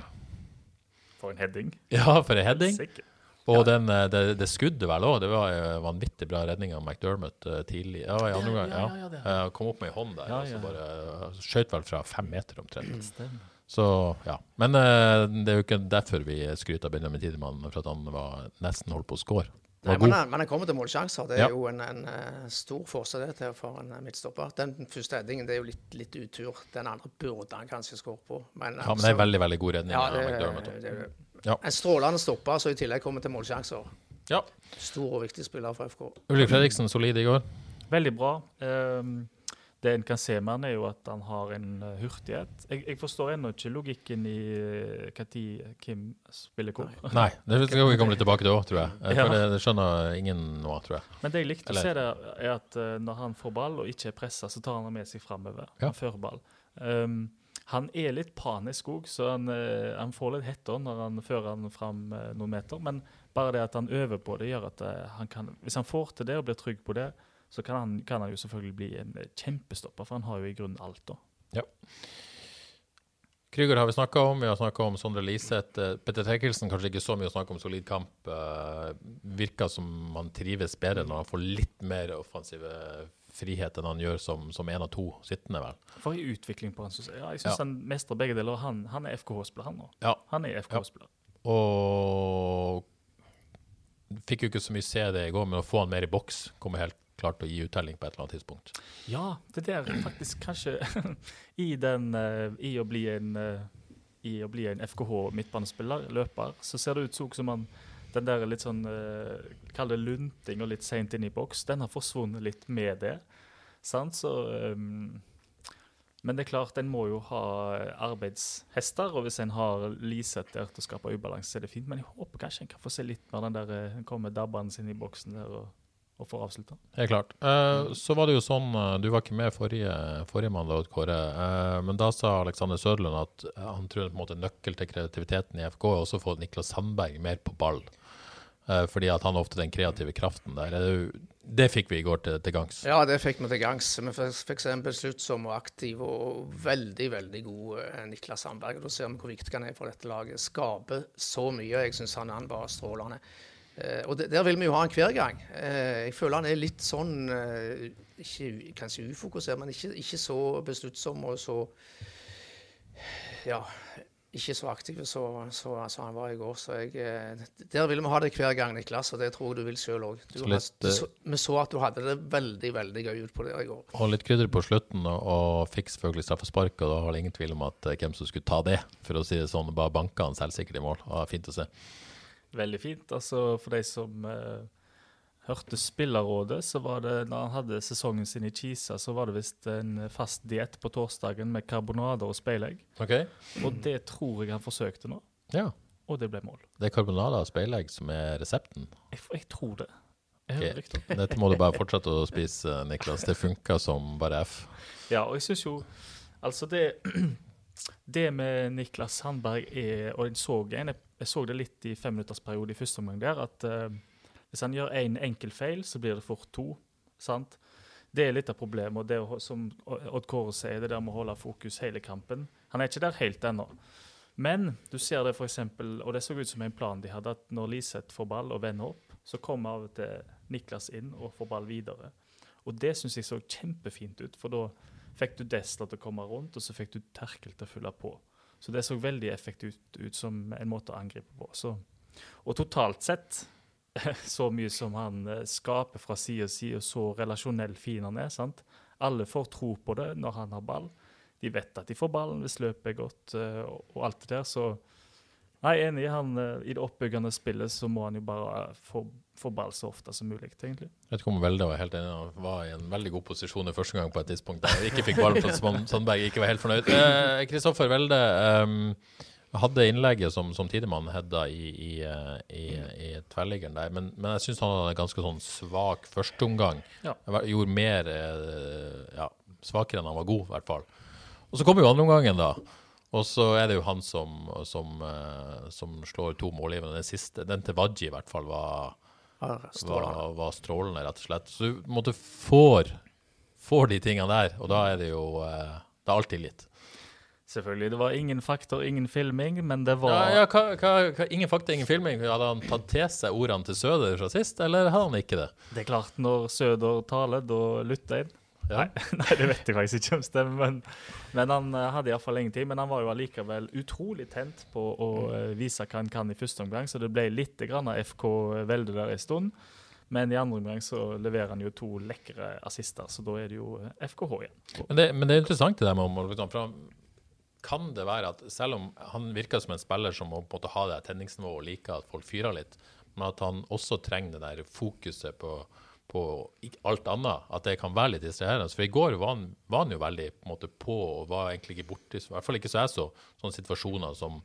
For en heading. Ja, for en heading. Sikker. Og den, eh, det, det skuddet vel òg, det var en vanvittig bra redning av McDermott eh, tidlig. Ja, i andre Ja, gang, ja, ja. ja. Eh, Kom opp med ei hånd der, Ja, og så bare eh, skjøt vel fra fem meter omtrent. Stemmer. Så ja. Men uh, det er jo ikke derfor vi skryter av Benjamin Tidemann, for at han var nesten holdt på å score. Nei, men, men han kommer til målsjanser. Det er Ja. jo en, en eh, stor forskjell til for en eh, midtstopper. Den første redningen det er jo litt, litt utur. Den andre burde han kanskje skåret på. Men, Ja, men det er veldig, veldig god redning ja, det, det, det, Ja. En strålende stopper som i tillegg kommer til målsjanser. Ja. Stor og viktig spiller for FK. Ulrik Fredriksen, solid i går. Veldig bra. Ehm, det en kan se med han, er jo at han har en eh, hurtighet. Jeg, jeg forstår ennå ikke logikken i når Kim spiller hvor. Nei, det skal vi komme litt tilbake til òg, tror jeg. Eh, Ja. Det, det skjønner ingen nå, tror jeg. Men det jeg likte Eller- å se, der, er at eh, når han får ball og ikke er pressa, så tar han den med seg framover. Ja. Han fører ball. Um, han er litt panisk òg, så han, eh, han får litt hetta når han fører han fram eh, noen meter. Men bare det at han øver på det, gjør at eh, han kan Hvis han får til det og blir trygg på det, så kan han, kan han jo selvfølgelig bli en eh, kjempestopper, for han har jo i grunnen alt, da. Ja. Krüger har vi snakka om. Vi har snakka om Sondre Liseth. Eh, Petter Terkelsen kanskje ikke så mye å snakke om solid kamp. Uh, virker som han trives bedre når han får litt mer offensive frihet enn han gjør som, som en av to sittende, vel. For en utvikling på han. synes jeg. Ja, jeg syns Ja. han mestrer begge deler. Han, han er FKH-spiller, han nå. Ja. Han er FKH-spiller. Og fikk jo ikke så mye se det i går, men å få han mer i boks kommer helt klart å gi uttelling på et eller annet tidspunkt. Ja, det der faktisk kanskje I den eh, I å bli en eh, I å bli en FKH midtbanespiller, løper, så ser det ut som han den der litt sånn uh, Kall det lunting og litt seint inn i boks, den har forsvunnet litt med det. Sant? Så um, Men det er klart, en må jo ha arbeidshester, og hvis en har Liseth der til å skape ubalanse, er det fint. Men jeg håper kanskje en kan få se litt mer den der eh, en kommer dabbende inn i boksen der og, og får avslutta. Helt klart. Eh, så var det jo sånn, eh, du var ikke med forrige, forrige mandag, Kåre, eh, men da sa Alexander Søderlund at han tror på en måte nøkkel til kreativiteten i FK er også å få Niklas Sandberg mer på ball. Eh, fordi at han ofte den kreative kraften der. Er det, jo- det fikk vi i går til, til gangs. Ja, det fikk vi til gangs. Vi fikk se en besluttsom og aktiv og veldig, veldig god Niklas Sandberg. Og Da ser vi hvor viktig han er for dette laget. Skaper så mye. Jeg syns han, han var strålende. Eh, og det, der vil vi jo ha han hver gang. Eh, jeg føler han er litt sånn eh, ikke, Kanskje ufokusert, men ikke, ikke så besluttsom og så Ja. Ikke så aktiv som han var i går. Så jeg, der vil vi ha det hver gang, Niklas, og det tror jeg du vil sjøl òg. Vi så at du hadde det veldig veldig gøy ut på det i går. Og litt krydder på slutten, og, fikk selvfølgelig straffespark. Og da var det ingen tvil om at hvem som skulle ta det, for å si det sånn. Bare banka han selvsikkert i mål. Og fint å se. Veldig fint. Altså, for de som eh, hørte spillerrådet, så var det når han hadde sesongen sin i Kisa, så var det visst en fast diett på torsdagen med karbonader og speilegg. Ok? Og det tror jeg han forsøkte nå, Ja. og det ble mål. Det er karbonader og speilegg som er resepten. Jeg, jeg tror det. Jeg hører Ok. Dette må du bare fortsette å spise, Niklas. Det funker som bare F. Ja, og jeg syns jo Altså, det Det med Niklas Sandberg er Og jeg så, en, jeg så det litt i femminuttersperiode i første omgang der, at uh, hvis han gjør én en enkel feil, så blir det fort to. sant? Det er litt av problemet. og det å, Som Odd Kåre sier, det der med å holde fokus hele kampen. Han er ikke der helt ennå. Men du ser det eksempel, og det så ut som en plan de hadde, at når Liseth får ball og vender opp, så kommer av og til Niklas inn og får ball videre. Og det syns jeg så kjempefint ut, for da fikk du Desla til å komme rundt, og så fikk du Terkel til å fylle på. Så det så veldig effektivt ut, ut som en måte å angripe på. Så. Og totalt sett, så mye som han eh, skaper fra side til side, og så relasjonell fin han er. sant? Alle får tro på det når han har ball. De vet at de får ballen hvis løpet er godt, eh, og, og alt det der. Så nei, enig. Han, eh, I det oppbyggende spillet så må han jo bare få, få ball så ofte som mulig, egentlig. Jeg vet ikke om Velde var helt enig. Han var i en veldig god posisjon i første gang på et tidspunkt der ikke fikk at Svan- Sandberg ikke var helt fornøyd. Eh, Kristoffer Velde ehm, hadde innlegget som, som Tidemann hedda i, i, eh, i, i tverrliggeren der, men, men jeg syns han hadde en ganske sånn svak førsteomgang. Ja. Gjorde mer eh, ja, svakere enn han var god, i hvert fall. Og så kommer jo andreomgangen, da. Og så er det jo han som, som, eh, som slår to målgivende. Den siste, den til Wadji i hvert fall, var. Var, var strålende, rett og slett. Så du måtte får, får de tingene der, og da er det jo eh, Det er alltid litt. Selvfølgelig. Det var ingen fakter, ingen filming, men det var Ja, ja hva, hva, hva, ingen fakta, ingen filming. Hadde han tatt til seg ordene til Søder fra sist, eller hadde han ikke det? Det er klart, når Søder taler, da lytter en. Ja. Nei, nei, det vet jeg faktisk ikke om stemmer, men, men han eh, hadde iallfall ingenting. Men han var jo allikevel utrolig tent på å eh, vise hva han kan i første omgang, så det ble litt grann av FK Velde der en stund. Men i andre omgang så leverer han jo to lekre assister, så da er det jo eh, FKH igjen. Men det, men det er interessant det der med om liksom, for han- Kan det være at selv om han virker som en spiller som må på en måte ha det tenningsnivået og liker at folk fyrer litt, men at han også trenger det der fokuset på, på alt annet, at det kan være litt distraherende. For i går var han, var han jo veldig på, måte, på og var egentlig ikke borti, i hvert fall ikke så jeg så, sånne situasjoner som,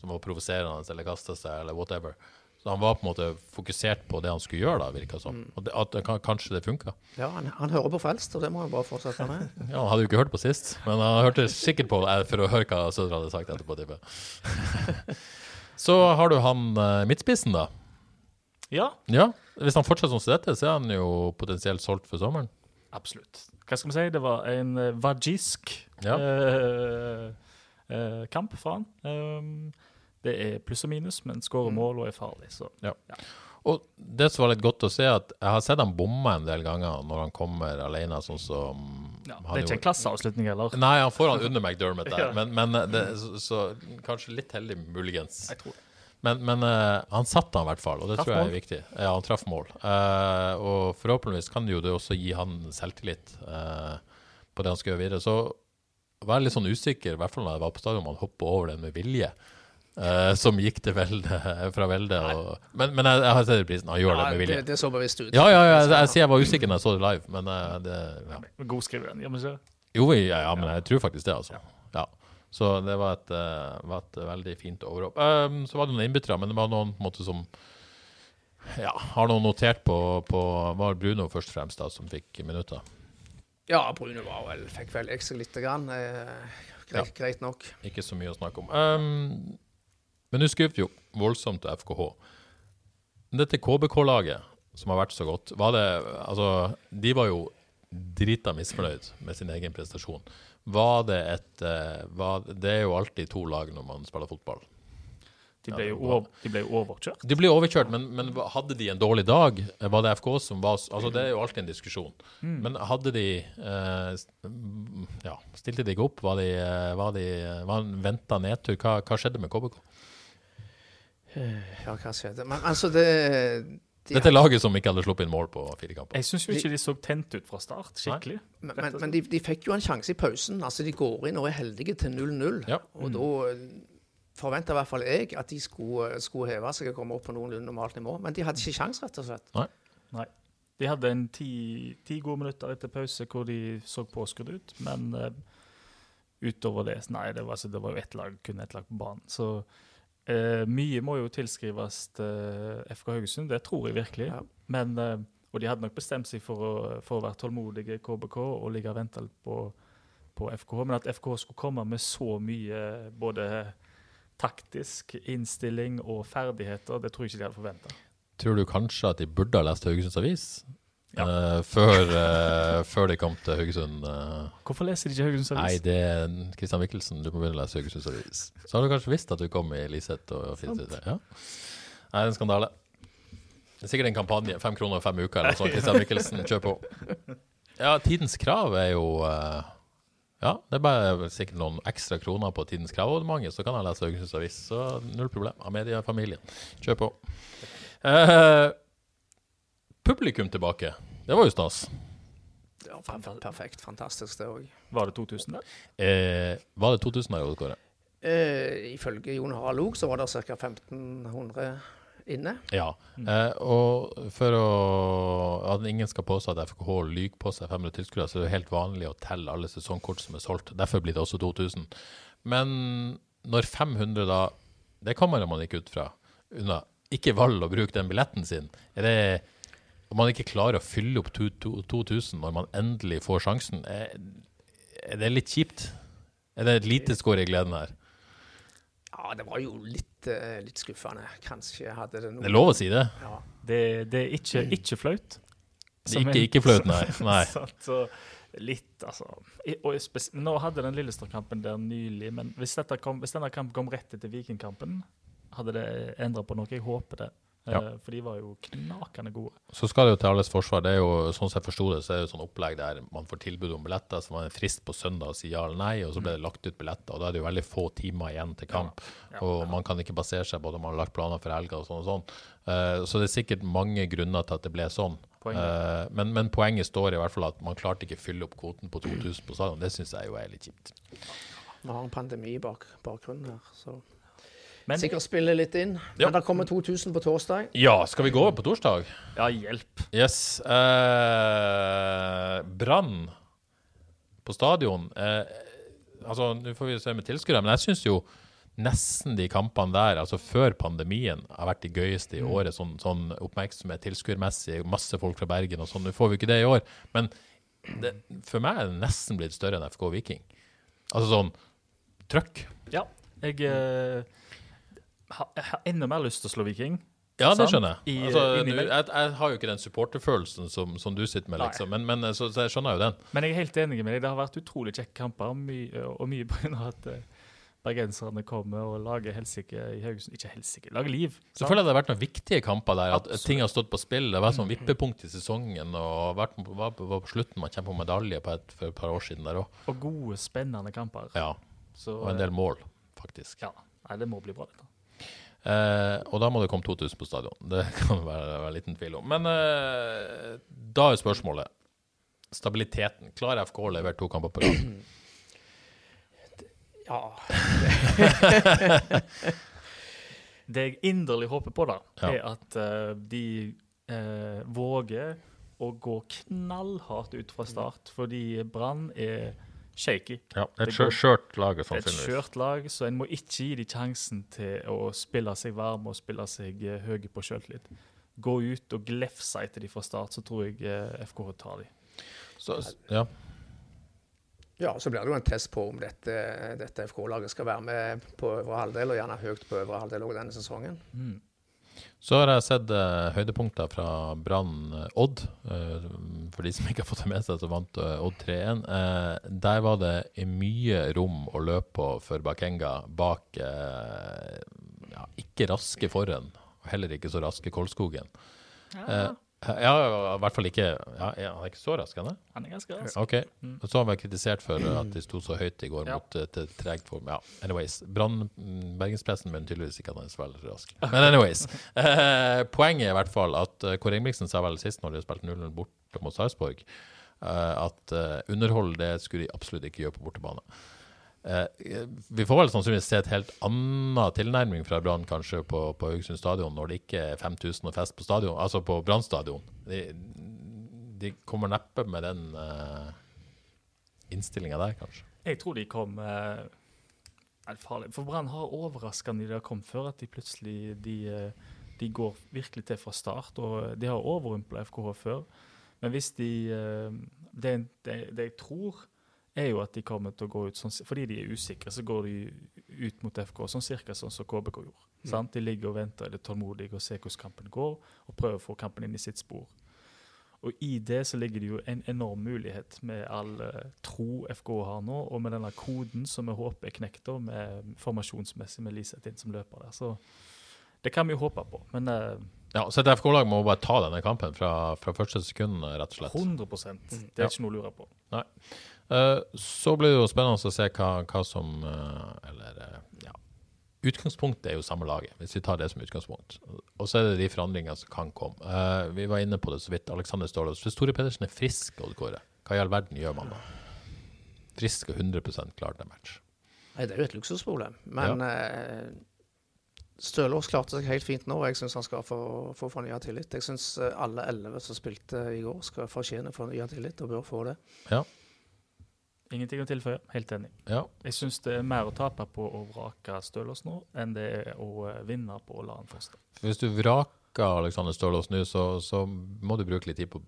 som var provoserende eller kasta seg eller whatever. Så han var på en måte fokusert på det han skulle gjøre, da, virka som. Og det, at det, kanskje det funka. Ja, han, han hører på frelst, og det må han bare fortsette med. Ja, Han hadde jo ikke hørt på sist, men han hørte sikkert på eh, for å høre hva Sødre hadde sagt etterpå. Så har du han eh, midtspissen, da. Ja, Ja, Hvis han fortsetter som dette, så er han jo potensielt solgt for sommeren. absolutt. Hva skal vi si? Det var en vajisk Ja. eh, eh, kamp for han. Um, det er pluss og minus, men Mm. skårer mål og er farlig, så Og det som var litt godt å se, at jeg har sett han bomme en del ganger når han kommer alene, sånn som ja, Det er ikke en klasseavslutning heller. Nei, han får han under McDermott der, Ja. men, men det, så, så kanskje litt heldig, muligens. Jeg tror det. Men, men uh, han satte han i hvert fall, og det Traff tror jeg mål. er viktig. Ja, han traff mål. Uh, og forhåpentligvis kan det jo det også gi han selvtillit uh, på det han skal gjøre videre. Så var jeg litt sånn usikker, i hvert fall når jeg var på stadion, om han hoppa over den med vilje. eh, som gikk til Velde, fra Velde. Og, men, men jeg, jeg har sett prisen. Han gjør det med vilje. det, det så bevisst ut. Ja, ja, ja, jeg, jeg sier jeg var usikker når jeg så det live, men det ja. God skriver den. Ja, men det? Jo, ja, ja, men jeg tror faktisk det, altså. Ja. Så det var et, eh, var et veldig fint overhopp. Um, så var det noen innbyttere, men det var noen på en måte som ja, har noen notert på, på Var Bruno først og fremst da, som fikk minutter? Ja, Bruno var vel, fikk vel ekstra lite grann. Eh, greit, greit nok. Ikke så mye å snakke om. Um, men du skuffet jo voldsomt til FKH. Dette KBK-laget, som har vært så godt, var det Altså, de var jo drita misfornøyd med sin egen prestasjon. Var det et eh, var, Det er jo alltid to lag når man spiller fotball. de, ble jo over, de ble overkjørt. De ble overkjørt, men, men hadde de en dårlig dag? Var det FK som var Altså, det er jo alltid en diskusjon. Men hadde de eh, mm, Ja, stilte de ikke opp? Var de, eh, var de var en venta nedtur? Hva, hva skjedde med KBK? Ja, hva skjedde? Men altså, det de, Dette er laget som ikke hadde sluppet inn mål på fire kamper. Jeg syns jo ikke de så tent ut fra start, skikkelig. Men, men, men de, de fikk jo en sjanse i pausen. Altså, De går inn og er heldige til 0-0. Ja. Og da forventa i hvert fall jeg at de skulle, skulle heve seg og komme opp på noenlunde normalt nivå. Men de hadde ikke sjans, rett og slett. Nei. De hadde en ti, ti gode minutter etter pause hvor de så påskrudd ut, men uh, utover det Nei, det var, altså, det var jo ett lag, kun ett lag på banen. Så eh, mye må jo tilskrives til FK Haugesund, det tror jeg virkelig. Ja. Men, eh, og de hadde nok bestemt seg for å, for å være tålmodige KBK og ligge og vente litt på, på FKH. Men at FKH skulle komme med så mye både taktisk innstilling og ferdigheter, det tror jeg ikke de hadde forventa. Tror du kanskje at de burde ha lest Haugesunds Avis? Ja. Uh, før, uh, før de kom til Haugesund? Uh, Hvorfor leser de ikke Haugesunds Nei, det er Kristian Mikkelsen. Du må begynne å lese Haugesunds Avis. Så har du kanskje visst at du kom i Liseth og Finnseth. Ja. Nei, det er en skandale. Det er sikkert en kampanje. Fem kroner og fem uker eller noe sånt. Kristian Mikkelsen, kjør på. Ja, Tidens Krav er jo Ja, det er bare sikkert noen ekstra kroner på Tidens Krav-abonnementet, så kan jeg lese Haugesunds Avis. Så null problem. Av mediefamilien. Kjør på. Eh, publikum tilbake. Det var jo stas. Ja, perfekt. Fantastisk, det òg. Var det 2000 der? Eh, var det 2000 der, Odd Kåre? Eh, ifølge Jon Harald Log så var det ca. 1500 inne. Ja. Eh, og for å at ingen skal påstå at FKH lyver på seg 500 tilskuere, så er det helt vanlig å telle alle sesongkort som er solgt. Derfor blir det også 2000. Men når 500 da Det kommer man ikke ut fra. Unna. Ikke valg å bruke den billetten sin. Er det Om man ikke klarer å fylle opp to- to- 2000 når man endelig får sjansen, er, er det litt kjipt? Er det et lite skår i gleden her? Ja, det var jo litt, eh, litt skuffende. Kanskje hadde det noe Det er lov å si det. Ja. Det, det er ikke, ikke flaut. Det er ikke, ikke flaut, nei. nei. Så Litt, altså. I- Og nå hadde den Lillestrøm-kampen der nylig, men hvis, dette kom, hvis denne kampen kom rett etter Vikingkampen, hadde det endra på noe? Jeg håper det. Eh, Ja. For de var jo knakende gode. Så skal det jo til alles forsvar. Det er jo, sånn som jeg forsto det, så er det jo sånn opplegg der man får tilbud om billetter, så man er frist på søndag og sier ja eller nei, og så ble det lagt ut billetter. Og da er det jo veldig få timer igjen til kamp, og man kan ikke basere seg på at man har lagt planer for helga og sånn og sånn. Uh, så det er sikkert mange grunner til at det ble sånn. Poenget. Eh, men, men poenget står i hvert fall at man klarte ikke fylle opp kvoten på 2000 på stadion. Det syns jeg jo er litt kjipt. Vi har en pandemi bak, bakgrunnen her, så Men sikkert spiller litt inn. Ja. Men det kommer 2000 på torsdag. Ja, skal vi gå på torsdag? ja, hjelp. Yes. Eh, Brann på stadion. Eh, altså, Nå får vi se med tilskuere, men jeg syns jo nesten de kampene der, altså før pandemien, har vært de gøyeste i året. Sånn, sånn oppmerksomhet tilskuermessig, masse folk fra Bergen og sånn. Nå får vi ikke det i år, men det, for meg er det nesten blitt større enn FK Viking. Altså sånn trøkk. Ja, jeg eh, jeg har enda mer lyst til å slå Viking. Ja, det skjønner jeg. I, Altså, nå- jeg, jeg har jo ikke den supporterfølelsen som, som du sitter med, liksom. Men, men så, så jeg skjønner jo den. Men jeg er helt enig med deg. Det har vært utrolig kjekke kamper, mye, og mye på grunn av at eh, bergenserne kommer og lager helsike i Haugesund. Ikke helsike, lager liv. sant? Selvfølgelig hadde det vært noen viktige kamper der, at Absolutt. ting har stått på spill. Det var sånn vippepunkt i sesongen, og vært, var, på- på slutten man kjempa om medalje på et, for et par år siden der òg. Og gode, spennende kamper. Ja, Så, og en del mål, faktisk. Ja, nei, det må bli bra, dette. Eh, og da må det komme 2000 på stadion. Det kan være, være liten tvil om. Men eh, da er spørsmålet stabiliteten. Klarer FK å levere to kamper på rad? Ja, Det jeg inderlig håper på, da, Ja. er at uh, de våger å gå knallhardt ut fra start, fordi Brann er shaky. Ja, Det et skjørt lag, er et skjørt lag, så en må ikke gi dem sjansen til å spille seg varme og spille seg eh, høye på sjøltillit. Gå ut og glefse etter dem fra start, så tror jeg eh, FKH tar dem. Så, ja. ja, så blir det jo en test på om dette, dette FK-laget skal være med på øvre halvdel, og gjerne høyt på øvre halvdel også denne sesongen. Så har jeg sett uh, høydepunkter fra Brann eh, Odd. Uh, for de som ikke har fått det med seg, så vant Odd 3-1. Eh, der var det mye rom å løpe på for Bakenga bak ja, ikke raske Forhen, og heller ikke så raske Kolskogen. Eh, ja, i hvert fall ikke ja, Han er ikke så rask, han er? Han er ganske rask. OK. mm. så har han vært kritisert for at de sto så høyt i går Ja. mot et tregt form. Ja, anyways. Brann, mm, Bergenspressen mener tydeligvis ikke at han er så veldig rask. Men anyways. Eh, poenget er i hvert fall at uh, Kåre Ingebrigtsen sa vel sist når de spilte 0-0 borte mot Sarpsborg, eh, at eh, underhold det skulle de absolutt ikke gjøre på bortebane. Eh, vi får vel sannsynligvis se et helt annen tilnærming fra Brann kanskje på, på Haugesund stadion, når det ikke er 5000 og fest på stadion, altså på Brann stadion. De, de kommer neppe med den eh, innstillinga der, kanskje. Jeg tror de kom eh, farlig? For Brann har overraskende de har kommet før, at de plutselig de, eh, de går virkelig til fra start. Og de har overrumpla FKH før. Men hvis de eh, det, det, det jeg tror, er jo at de kommer til å gå ut sånn Fordi de er usikre, så går de ut mot FK sånn cirka sånn som KBK gjorde. Sant? De ligger og venter, er litt tålmodige og ser hvordan kampen går, og prøver å få kampen inn i sitt spor. Og i det så ligger det jo en enorm mulighet med all eh, tro FK har nå, og med denne koden som vi håper er knekt med formasjonsmessig med Liseth inn som løper der. Så det kan vi jo håpe på. Men eh, Ja, så et FK-lag må bare ta denne kampen fra, fra første sekund, rett og slett. 100 Det er ikke noe å lure på. Nei. Eh, så blir det jo spennende å se hva, hva som eh, Eller eh, ja. Utgangspunktet er jo samme laget, hvis vi tar det som utgangspunkt. Og så er det de forandringene som kan komme. Eh, vi var inne på det så vidt. Alexander Stålås. Hvis Tore Pedersen er frisk, Odd Kåre, hva i all verden gjør man da? Frisk og 100 klar til match. Nei, det er jo et luksusproblem. Men eh, Stølås klarte seg helt fint nå, og jeg syns han skal få, få fornya tillit. Jeg syns alle elleve som spilte i går, skal fortjene fornya tillit, og bør få det. Ja. Ingenting å tilføye. Helt enig. ja. Jeg syns det er mer å tape på å vrake Stølås nå, enn det er å eh, vinne på å la han fortsette. Hvis du vraker Alexander Stølås nå, så, så må du bruke litt tid på å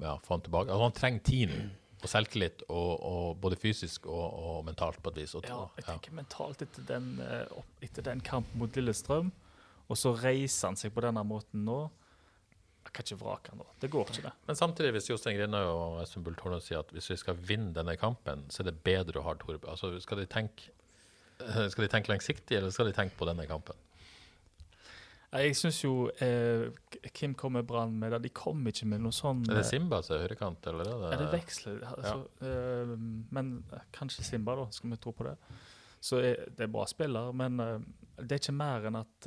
ja, få han tilbake. Altså, han trenger tid nå, og selvtillit, og, og både fysisk og, og mentalt på et vis. Og, Ja, jeg ja. tenker mentalt etter den, eh, etter den kampen mot Lillestrøm, og så reiser han seg på denne måten nå. Jeg kan ikke vrake han da. Det går ikke, det. Men samtidig, hvis Jostein Grinøy og Espen Bull Tornå sier at hvis vi skal vinne denne kampen, så er det bedre å ha Torbjørn Altså, skal de tenke eh, skal de tenke langsiktig, eller skal de tenke på denne kampen? Ja, Jeg syns jo eh, Kim kommer Brann med det. De kom ikke med noe sånn Er det eh, Simba som er høyrekant, eller er det, Ja, det veksler. Altså, eh, men eh, kanskje Simba, da, skal vi tro på det. Så eh, det er bra spiller, men eh, det er ikke mer enn at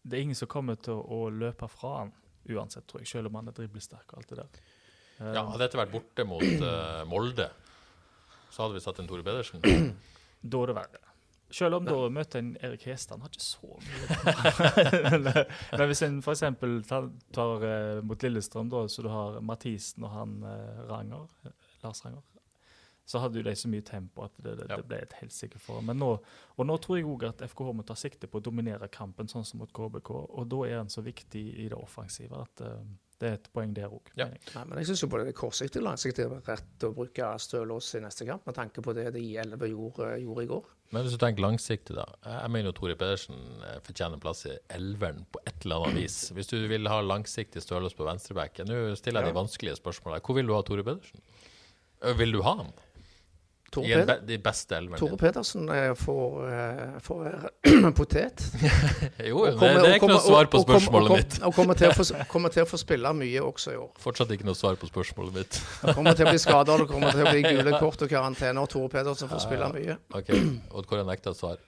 det er ingen som kommer til å, å løpe fra han uansett, tror jeg, selv om han er driblesterk og alt det der. Ja, Hadde dette vært borte mot Molde, så hadde vi satt en Tore Pedersen. Da er det verre. Selv om da møter en Erik Hestad, han har ikke så mye men, men hvis en f.eks. tar, tar uh, mot Lillestrøm, da, så du har Mathisen og han uh, Ranger, Lars Ranger, så hadde jo de så mye tempo at det, det, Ja. det ble et helsike for dem. Og nå tror jeg òg at FKH må ta sikte på å dominere kampen, sånn som mot KBK. Og da er han så viktig i det offensive at uh, det er et poeng der òg. Ja. Nei, men jeg syns både det kortsiktige og langsiktige er rett å bruke Stølås i neste kamp, med tanke på det de elleve gjorde, gjorde i går. Men hvis du tenker langsiktig, da. Jeg mener jo Tore Pedersen eh, fortjener plass i elveren på et eller annet vis. Hvis du vil ha langsiktig størrelse på venstrebacken Nå stiller jeg de vanskelige spørsmålene. Hvor vil du ha Tore Pedersen? Vil du ha han? Tore, I en Peder, de beste elvene. Tore? Pedersen eh, får, eh, får være potet. Jo, Og kommer- det er ikke noe svar på spørsmålet mitt. Og kommer til, få, kommer til å få spille mye også i år. Fortsatt ikke noe svar på spørsmålet mitt. Det kommer til å bli skader, det kommer til å bli gule kort og karantene, og Tore Pedersen får spille mye. OK, Odd Kåre nekter svar.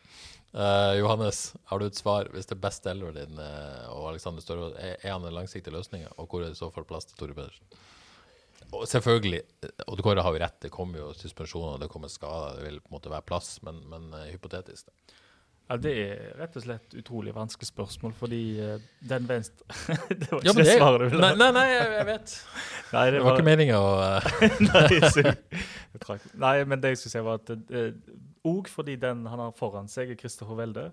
Uh, Johannes, har du et svar? Hvis det er beste elveren din eh, og Alexander Størvold, er, er han den langsiktige løsninga? Og hvor er det i så fall plass til Tore Pedersen? Og selvfølgelig, Odd Kåre har jo rett, det kommer jo suspensjoner, det kommer skader, det vil på en måte være plass, men, men uh, hypotetisk. Det. Ja, Det er rett og slett utrolig vanskelig spørsmål, fordi uh, den venstre Det var ikke Ja, det det- svaret du ville Nei, ha. nei, nei jeg, jeg vet. Nei, Det var ikke meninga å eh, Nei, Nei, men det jeg skulle si, var at òg fordi den han har foran seg, er Kristoffer Welde.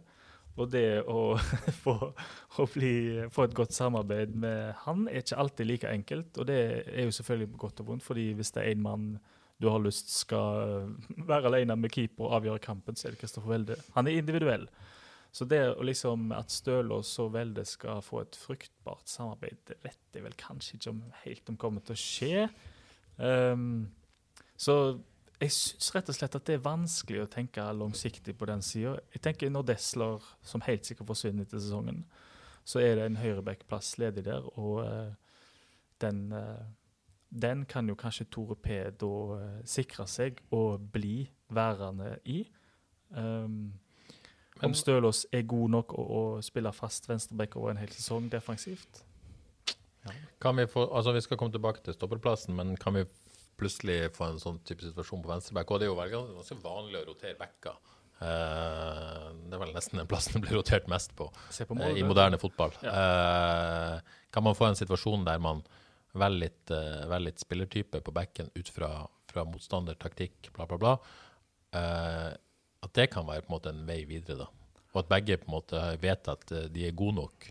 Og det å få, å bli, få et godt samarbeid med han er ikke alltid like enkelt. Og det er jo selvfølgelig godt og vondt, fordi hvis det er en mann du har lyst skal være alene med keeper og avgjøre kampen, så er det Kristoffer Welde. Han er individuell. Så det å liksom at Stølås og Welde skal få et fruktbart samarbeid, det vet jeg vel kanskje ikke om, helt om kommer til å skje. Um, så jeg syns rett og slett at det er vanskelig å tenke langsiktig på den sida. Jeg tenker når Desler, som helt sikkert forsvinner etter sesongen, så er det en høyreback-plass ledig der, og uh, den, uh, den kan jo kanskje Tore P da uh, sikre seg og bli værende i. Um, om Stølås er god nok å, å spille fast venstreback over en hel sesong defensivt. Kan vi få Altså, vi skal komme tilbake til stopperplassen, men kan vi plutselig få en sånn type situasjon på venstreback? Og det er jo ganske vanlig å rotere backer. Eh, det er vel nesten den plassen det blir rotert mest på på eh, Molde. i moderne fotball. Eh, kan man få en situasjon der man velger litt, eh, velger litt spillertype på backen ut fra, fra motstander, taktikk, bla, bla, bla? Eh, at det kan være på en måte en vei videre, da. Og at begge på en måte vet at eh, de er gode nok,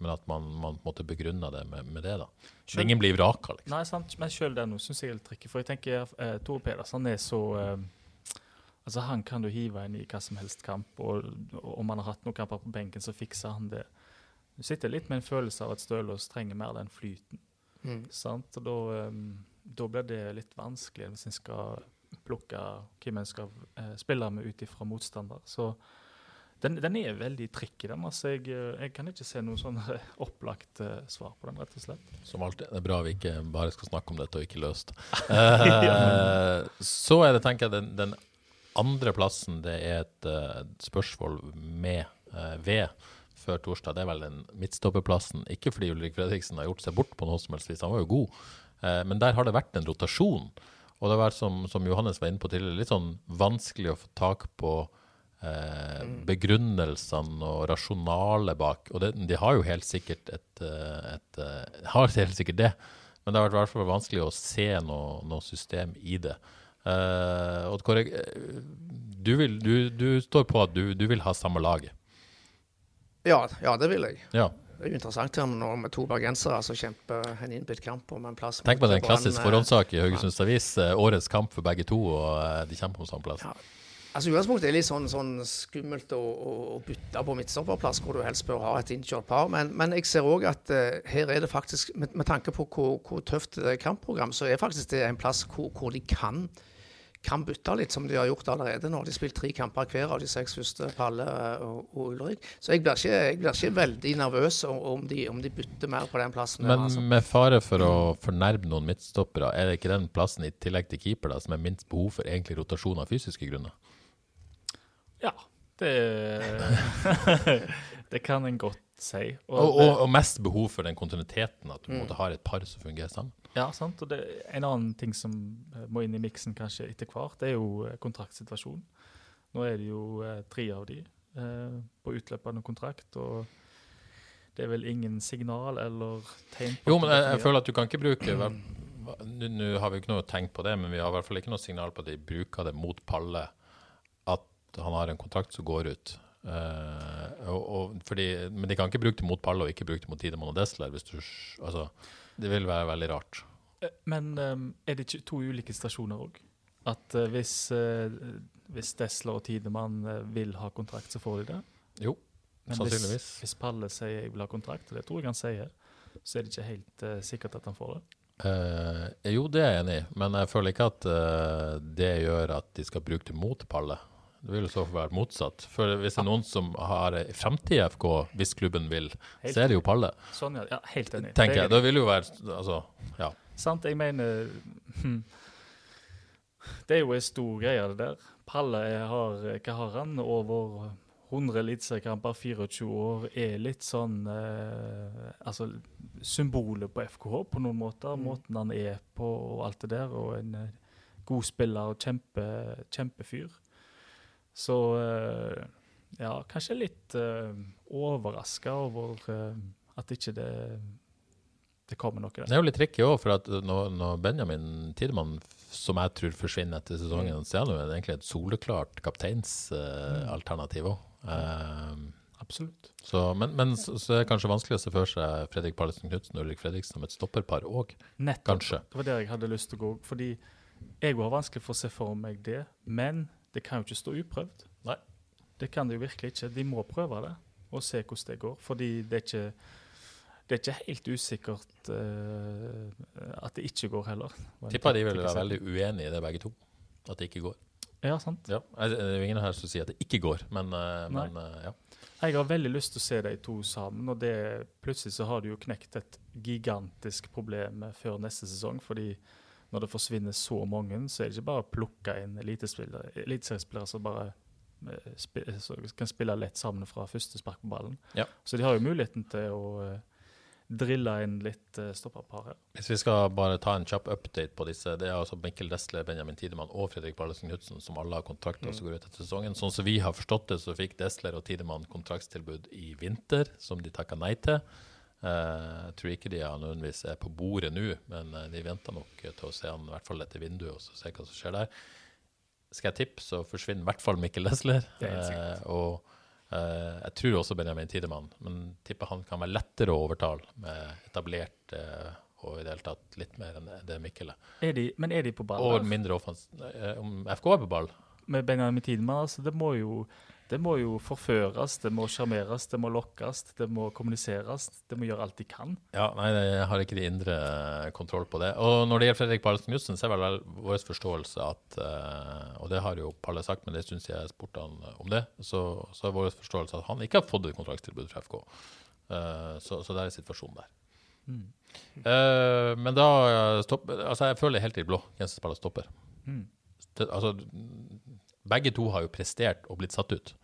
men at man, man på en måte begrunner det med, med det. da. Så ingen blir vraka, liksom. Nei, sant, men sjøl det syns jeg er litt tricky. For jeg tenker eh, Tore Pedersen er så eh, Altså, han kan du hive inn i hva som helst kamp, og, og om han har hatt noen kamper på benken, så fikser han det. Du sitter litt med en følelse av at Stølås trenger mer den flyten. Mm. Sant? Og da, eh, da blir det litt vanskelig hvis en skal plukke hvem en skal eh, spille med ut ifra motstander. Så den, den er veldig tricky, den. Altså, jeg, eh, jeg kan ikke se noe sånn eh, opplagt uh, svar på den, rett og slett. Som alltid. Det er bra vi ikke bare skal snakke om dette og ikke løse det. Eh, så er det, tenker jeg, den, den andre plassen, det er et uh, spørsmål med ved før torsdag. Det er vel den midtstopperplassen. Ikke fordi Ulrik Fredriksen har gjort seg bort på noe som helst vis, han var jo god. Men der har det vært en rotasjon. Og det har vært, som, som Johannes var inne på tidligere, litt sånn vanskelig å få tak på eh, begrunnelsene og rasjonalet bak. Og det, de har jo helt sikkert et, et, et, eh, har helt sikkert det, men det har vært i hvert fall vanskelig å se noe, noe system i det. Eh, Odd Kåre, eh, du, du, du står på at du, du vil ha samme laget. Ja, ja, det vil jeg. Ja. Det er jo interessant her nå med to bergensere som kjemper en innbitt kamp om en plass. Tenk på det, en klassisk eh, forhåndssak i Haugesunds Avis. eh, Årets kamp for begge to, og eh, de kjemper om samme plass. Ja. Altså Utgangspunktet er litt sånn, sånn skummelt å, å, å bytte på midtstopperplass, hvor du helst bør ha et innkjørt par. Men, men jeg ser òg at uh, her er det faktisk, med, med tanke på hvor, hvor tøft det er kampprogram, så er faktisk det en plass hvor, hvor de kan, kan bytte litt, som de har gjort allerede nå. De har spilt tre kamper hver av de seks første, Palle og, og Ulrik. Så jeg blir, ikke, jeg blir ikke veldig nervøs om de, om de bytter mer på den plassen. Men altså. med fare for å fornærme noen midtstoppere, er det ikke den plassen i tillegg til keeper da, som er minst behov for egentlig rotasjon av fysiske grunner? Ja, det Det kan en godt si. Og, og, og, mest behov for den kontinuiteten, at du Mm. måtte ha et par som fungerer sammen. Ja, sant. Og det, en annen ting som eh, må inn i miksen kanskje etter hvert, det er jo eh, kontraktsituasjonen. Nå er det jo eh, tre av de eh, på utløpende kontrakt, og det er vel ingen signal eller tegn på Jo, men jeg, jeg føler at du kan ikke bruke Nå nå har vi jo ikke noe tenkt på det, men vi har i hvert fall ikke noe signal på at de bruker det mot Palle, at han har en kontrakt som går ut. Uh, og, og, fordi, men de kan ikke bruke det mot Pallo og ikke bruke det mot Tidemann og Desler. Hvis du, altså, det vil være veldig rart. Eh, Men um, er det ikke to ulike stasjoner òg? At uh, hvis, uh, hvis Desler og Tidemann vil ha kontrakt, så får de det? Jo, Men sannsynligvis. Hvis, hvis Palle sier jeg vil ha kontrakt, og det tror jeg han sier, så er det ikke helt sikkert at han får det. Jo, det er jeg enig i, men jeg føler ikke at det gjør at de skal bruke det mot Palle. Det vil jo så være motsatt. For hvis det er noen som har en framtid i FK, hvis klubben vil, Helt så er det jo Palle. Sånn, ja. ja helt enig. Tenker er jeg. Da vil jo være Altså, ja. Sant, jeg mener hm, Det er jo en stor greie, det der. Palle har, hva har han? Over 100 eliteseriekamper, 24 år. Er litt sånn eh, Altså symbolet på FKH på noen måter. Måten han er på og alt det der. Og en eh, god spiller og kjempe, kjempefyr. Så eh, ja, kanskje litt uh, overraska over uh, at ikke det det kommer noe der. Det er jo litt tricky òg, for at når, når Benjamin Tidemann, som jeg tror forsvinner etter sesongen, så er det egentlig et soleklart kapteinsalternativ òg. Absolutt. så, men men så, så er det kanskje vanskelig å se for seg Fredrik Pallesen Knutsen og Ulrik Fredriksen som et stopperpar òg, kanskje. Det var der jeg hadde lyst til å gå. Fordi jeg har vanskelig for å se for meg det. Men det kan jo ikke stå uprøvd. Nei. Det kan det jo virkelig ikke. De må prøve det og se hvordan det går. Fordi det er ikke, det er ikke helt usikkert uh, at det ikke går heller. Tipper de vil være veldig uenige i det, begge to. At det ikke går. Ja, sant. Ja, Det er jo ingen her som sier at det ikke går, men, uh, men uh, ja. Jeg har veldig lyst til å se de to sammen, og det, plutselig så har de jo knekt et gigantisk problem før neste sesong. fordi når det forsvinner så mange, så er det ikke bare å plukke inn elitespillere eliteseriespillere som bare eh, kan spille lett sammen fra første spark på ballen. Ja. Så de har jo muligheten til å eh, drille inn litt uh, stopperpar her. Hvis vi skal bare ta en kjapp update på disse, det er altså Mikkel Desle, Benjamin Tidemann og Fredrik Ballesen Knutsen som alle har kontrakter som går ut etter sesongen. Sånn som vi har forstått det, så fikk Desler og Tidemann kontraktstilbud i vinter, som de takka nei til. Eh, jeg tror ikke de nødvendigvis er på bordet nå, men eh, de venter nok til å se han i hvert fall etter vinduet og så se hva som skjer der. Skal jeg tippe, så forsvinner i hvert fall Mikkel er sikkert. Eh, og eh, jeg tror også Benjamin Tidemann, men tipper han kan være lettere å overtale med etablert og i det hele tatt litt mer enn det Mikkel er. Er de, men er de på ball? Og mindre offens... Om FK er på ball? Med Benjamin Tidemann, altså, det må jo det må jo forføres, det må sjarmeres, det må lokkes, det må kommuniseres. Det må gjøre alt de kan. Ja, nei, jeg har ikke de indre eh, kontroll på det. Og når det gjelder Fredrik Pallesen Knutsen, så er vel vår forståelse at eh, Og det har jo Palle sagt, men det syns jeg spurte han om det. Så, så er vår forståelse at han ikke har fått et kontraktstilbud fra FK. Eh, så, så der er situasjonen der. Mm. men da stopper stopp, Altså, jeg føler helt i blå Jensens spiller stopper. Mm. Altså, begge to har jo prestert og blitt satt ut.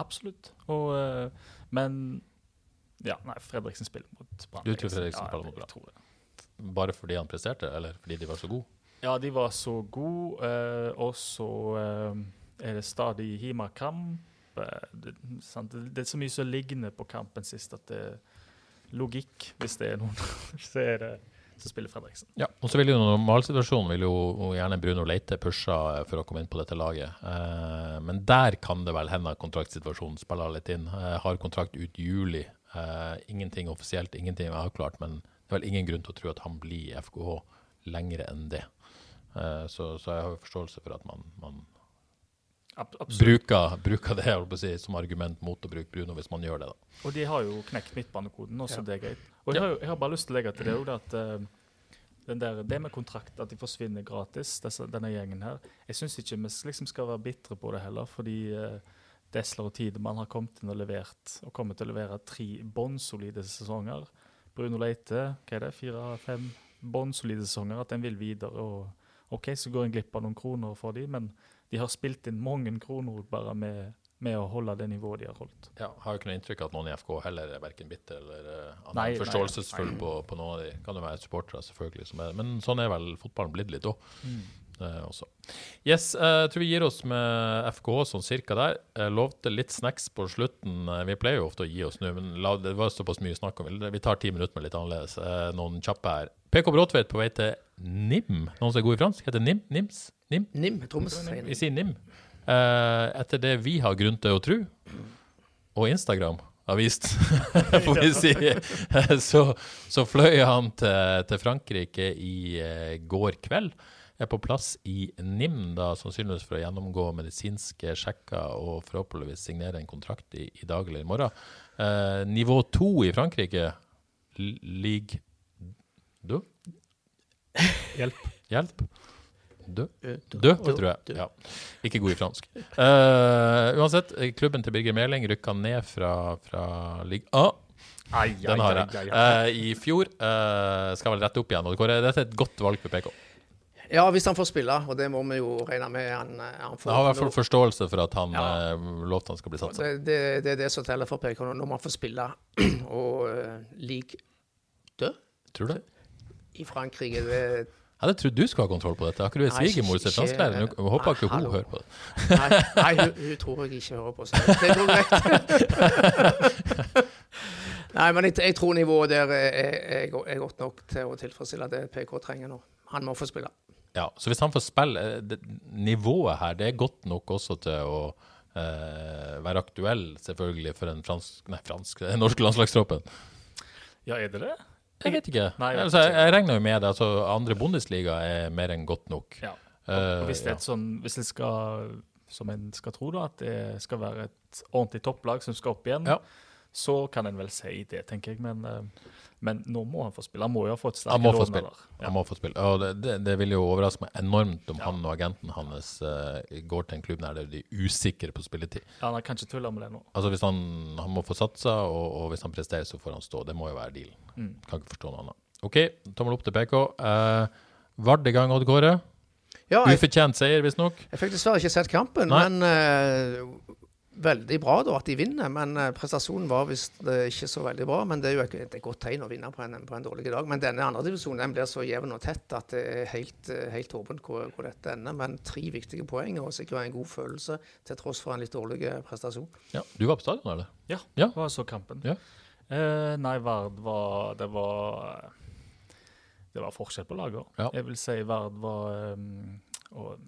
Absolutt. Og, eh, men Ja, nei, Fredriksen spiller mot Brann. Du tror Fredriksen spiller mot Brann? Bare fordi han presterte, eller fordi de var så gode? Ja, de var så gode, eh, og så eh, er det stadig Hima-kamp. det. Det, det er så mye som ligner på kampen sist at det er logikk, hvis det er noen, så er det som spiller Fredriksen. Ja, og så vil jo Normalsituasjonen vil jo gjerne Bruno Leite pushe for å komme inn på dette laget. Eh, men der kan det vel hende at kontraktsituasjonen spiller litt inn. Jeg har kontrakt ut juli. Eh, ingenting offisielt, ingenting er avklart, men det er vel ingen grunn til å tro at han blir i FKH lenger enn det. Eh, så, så jeg har jo forståelse for at man, man. Bruker, bruker det jeg å si, som argument mot å bruke Bruno, hvis man gjør det. da. Og de har jo knekt midtbanekoden, også Ja. det er greit. Og jeg har, jeg har bare lyst til å legge til det òg, at uh, den der, det med kontrakt, at de forsvinner gratis, disse, denne gjengen her Jeg syns ikke vi liksom skal være bitre på det heller, fordi uh, Desler og Tidemann har kommet inn og levert, og kommer til å levere tre bånnsolide sesonger. Bruno Leite, hva er det, fire-fem bånnsolide sesonger, at en vil videre. og OK, så går en glipp av noen kroner for dem, men de har spilt inn mange kroner bare med, med å holde det nivået de har holdt. Ja, har jo ikke noe inntrykk av at noen i FK heller er verken bitter eller uh, Nei, nei, forståelsesfull nei. På, på noen av de. Kan jo være supportere, selvfølgelig, som er, men sånn er vel fotballen blitt litt òg. også. Yes, eh, jeg tror vi gir oss med FK sånn cirka der. Jeg lovte litt snacks på slutten. Eh, Vi pleier jo ofte å gi oss nå, men la, det var såpass mye snakk om Vi tar ti minutter med litt annerledes. Eh, Noen kjappe her. PK Bråtveit på vei til NIM. Noen som er god i fransk? Heter NIM? NIMS? NIM? Nim, Troms. Vi sier NIM. Uh, etter det vi har grunn til å tro, og Instagram har vist, får vi si, så, så fløy han til, til Frankrike i uh, går kveld. Er på plass i NIM, da, sannsynligvis for å gjennomgå medisinske sjekker og forhåpentligvis signere en kontrakt i, i dag eller i morgen. Uh, nivå to i Frankrike ligger Du? Hjelp. Hjelp. Død. Dø, Død, tror jeg. Ja. Ikke god i fransk. Uh, uansett, eh, klubben til Birger Meling rykka ned fra, fra Ligue A. Den har jeg. Uh, I fjor uh, skal vel rette opp igjen. Og Kåre, dette er et godt valg for PK. Ja, hvis han får spille, og det må vi jo regne med han, eh, han får. Jeg har i hvert fall forståelse for at han Ja. eh, lovte han skal bli satsa. det, det, det er det som teller for PK når man får spille. Og uh, Ligue død Tror du det? I Frankrike det, Jeg hadde trodd du skulle ha kontroll på dette. Har ikke du en svigermor som er fransklærer? Jeg håper ikke hun hører på det. Nei, nei hun, hun tror jeg ikke hører på. Så det går greit. nei, men jeg, jeg tror nivået der er, er, er godt nok til å tilfredsstille det PK trenger nå. Han må få spille. Ja, så hvis han får spille eh, det, Nivået her det er godt nok også til å eh, være aktuell, selvfølgelig, for en fransk Nei, fransk, norsk landslagstroppen. Ja, er det det? Jeg vet ikke. Nei, jeg altså, jeg, jeg regner jo med det. altså Andre Bundesliga er mer enn godt nok. Ja. Eh, Og hvis det er et sånn, hvis det skal, som en skal tro, da, at det skal være et ordentlig topplag som skal opp igjen, Ja. så kan en vel si det, tenker jeg. Men, eh, men nå må han få spille. Han må jo ha fått sterke få Ja. Han må få spille. Og det, det, det vil jo overraske meg enormt om han og agenten hans uh, går til en klubb der de er usikre på spilletid. Ja, han kan ikke tulle med det nå. Altså hvis han, han må få satsa, og, og hvis han presterer, så får han stå. Det må jo være dealen. Mm. Kan ikke forstå noe annet. OK, tommel opp til PK. Uh, Vard i gang, Odd Kåre. Ja, Ufortjent seier, visstnok. jeg fikk dessverre ikke sett kampen, Nei. men eh, veldig bra da at de vinner. Men eh, prestasjonen var visst eh, ikke så veldig bra. Men det er jo et, et godt tegn å vinne på en, på en dårlig dag. Men denne andredivisjonen den blir så jevn og tett at det er helt, eh, helt åpent hvor, hvor dette ender. Men tre viktige poeng og sikkert en god følelse til tross for en litt dårlig prestasjon. Ja, du var på stadion, eller? Ja, Ja. var så kampen. Ja. Eh, nei, Vard var Det var Det var forskjell på laget. Ja. Jeg vil si Vard var um, og,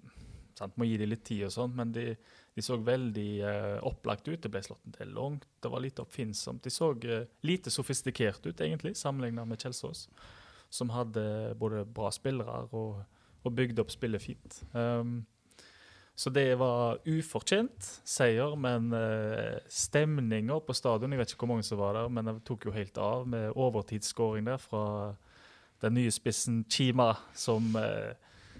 sant, Må gi dem litt tid og sånn, men de, de så veldig uh, opplagt ut. Det ble slått en del langt, det var lite oppfinnsomt. De så uh, lite sofistikert ut, egentlig, sammenlignet med Kjelsås, som hadde både bra spillere og, og bygde opp spillet fint. Um, så det var ufortjent seier, men uh, stemninga på stadion Jeg vet ikke hvor mange som var der, men det tok jo helt av med overtidsskåring der fra den nye spissen Chima, som eh,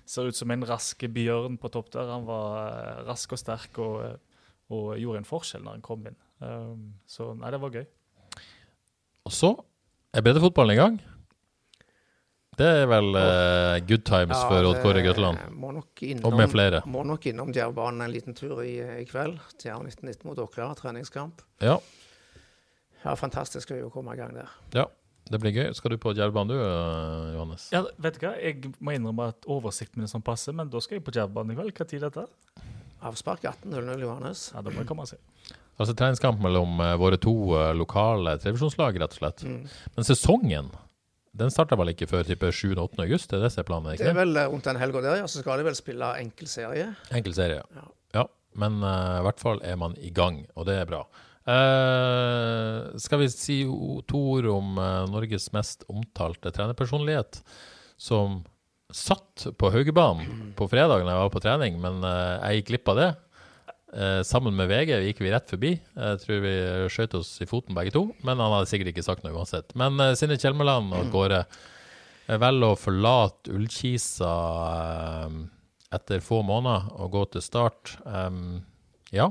ser ut som en rask bjørn på topp der. Han var eh, rask og sterk og, eh, og gjorde en forskjell når han kom inn. Um, så nei, det var gøy. Og så er breddefotballen i gang. Det er vel uh, good times Ja, for Odd Kåre Grøtland. Og med flere. Må nok innom Djervbanen en liten tur i, i kveld. Djerv 1919 mot Åkra, treningskamp. Ja, Ja, Fantastisk gøy å komme i gang der. ja, det blir gøy. Skal du på Djervbanen du, Johannes? Ja, vet du hva? Jeg må innrømme at oversikten min er sånn passe, men da skal jeg på Jabbanen i kveld. Hva tid er dette? Avspark 18.00, Johannes. Ja, Da må jeg komme og se. Altså treningskamp mellom eh, våre to eh, lokale televisjonslag, rett og slett. Mm. Men sesongen den starter vel ikke før type 7.-8. august? Det er det som er planen? Det er vel eh, rundt den helga der, ja. Så skal de vel spille enkel serie. Enkel serie, Ja. ja. Men uh, i hvert fall er man i gang, og det er bra. Eh, skal vi si to ord om uh, Norges mest omtalte trenerpersonlighet, som satt på Haugebanen på fredag når jeg var på trening, men uh, jeg gikk glipp av det. Sammen med VG gikk vi rett forbi. Jeg tror vi skjøt oss i foten begge to, men han hadde sikkert ikke sagt noe uansett. Men eh, Sinne Kjelmeland og Gårde eh, velger å forlate Ullkisa etter få måneder og gå til start. Um, ja.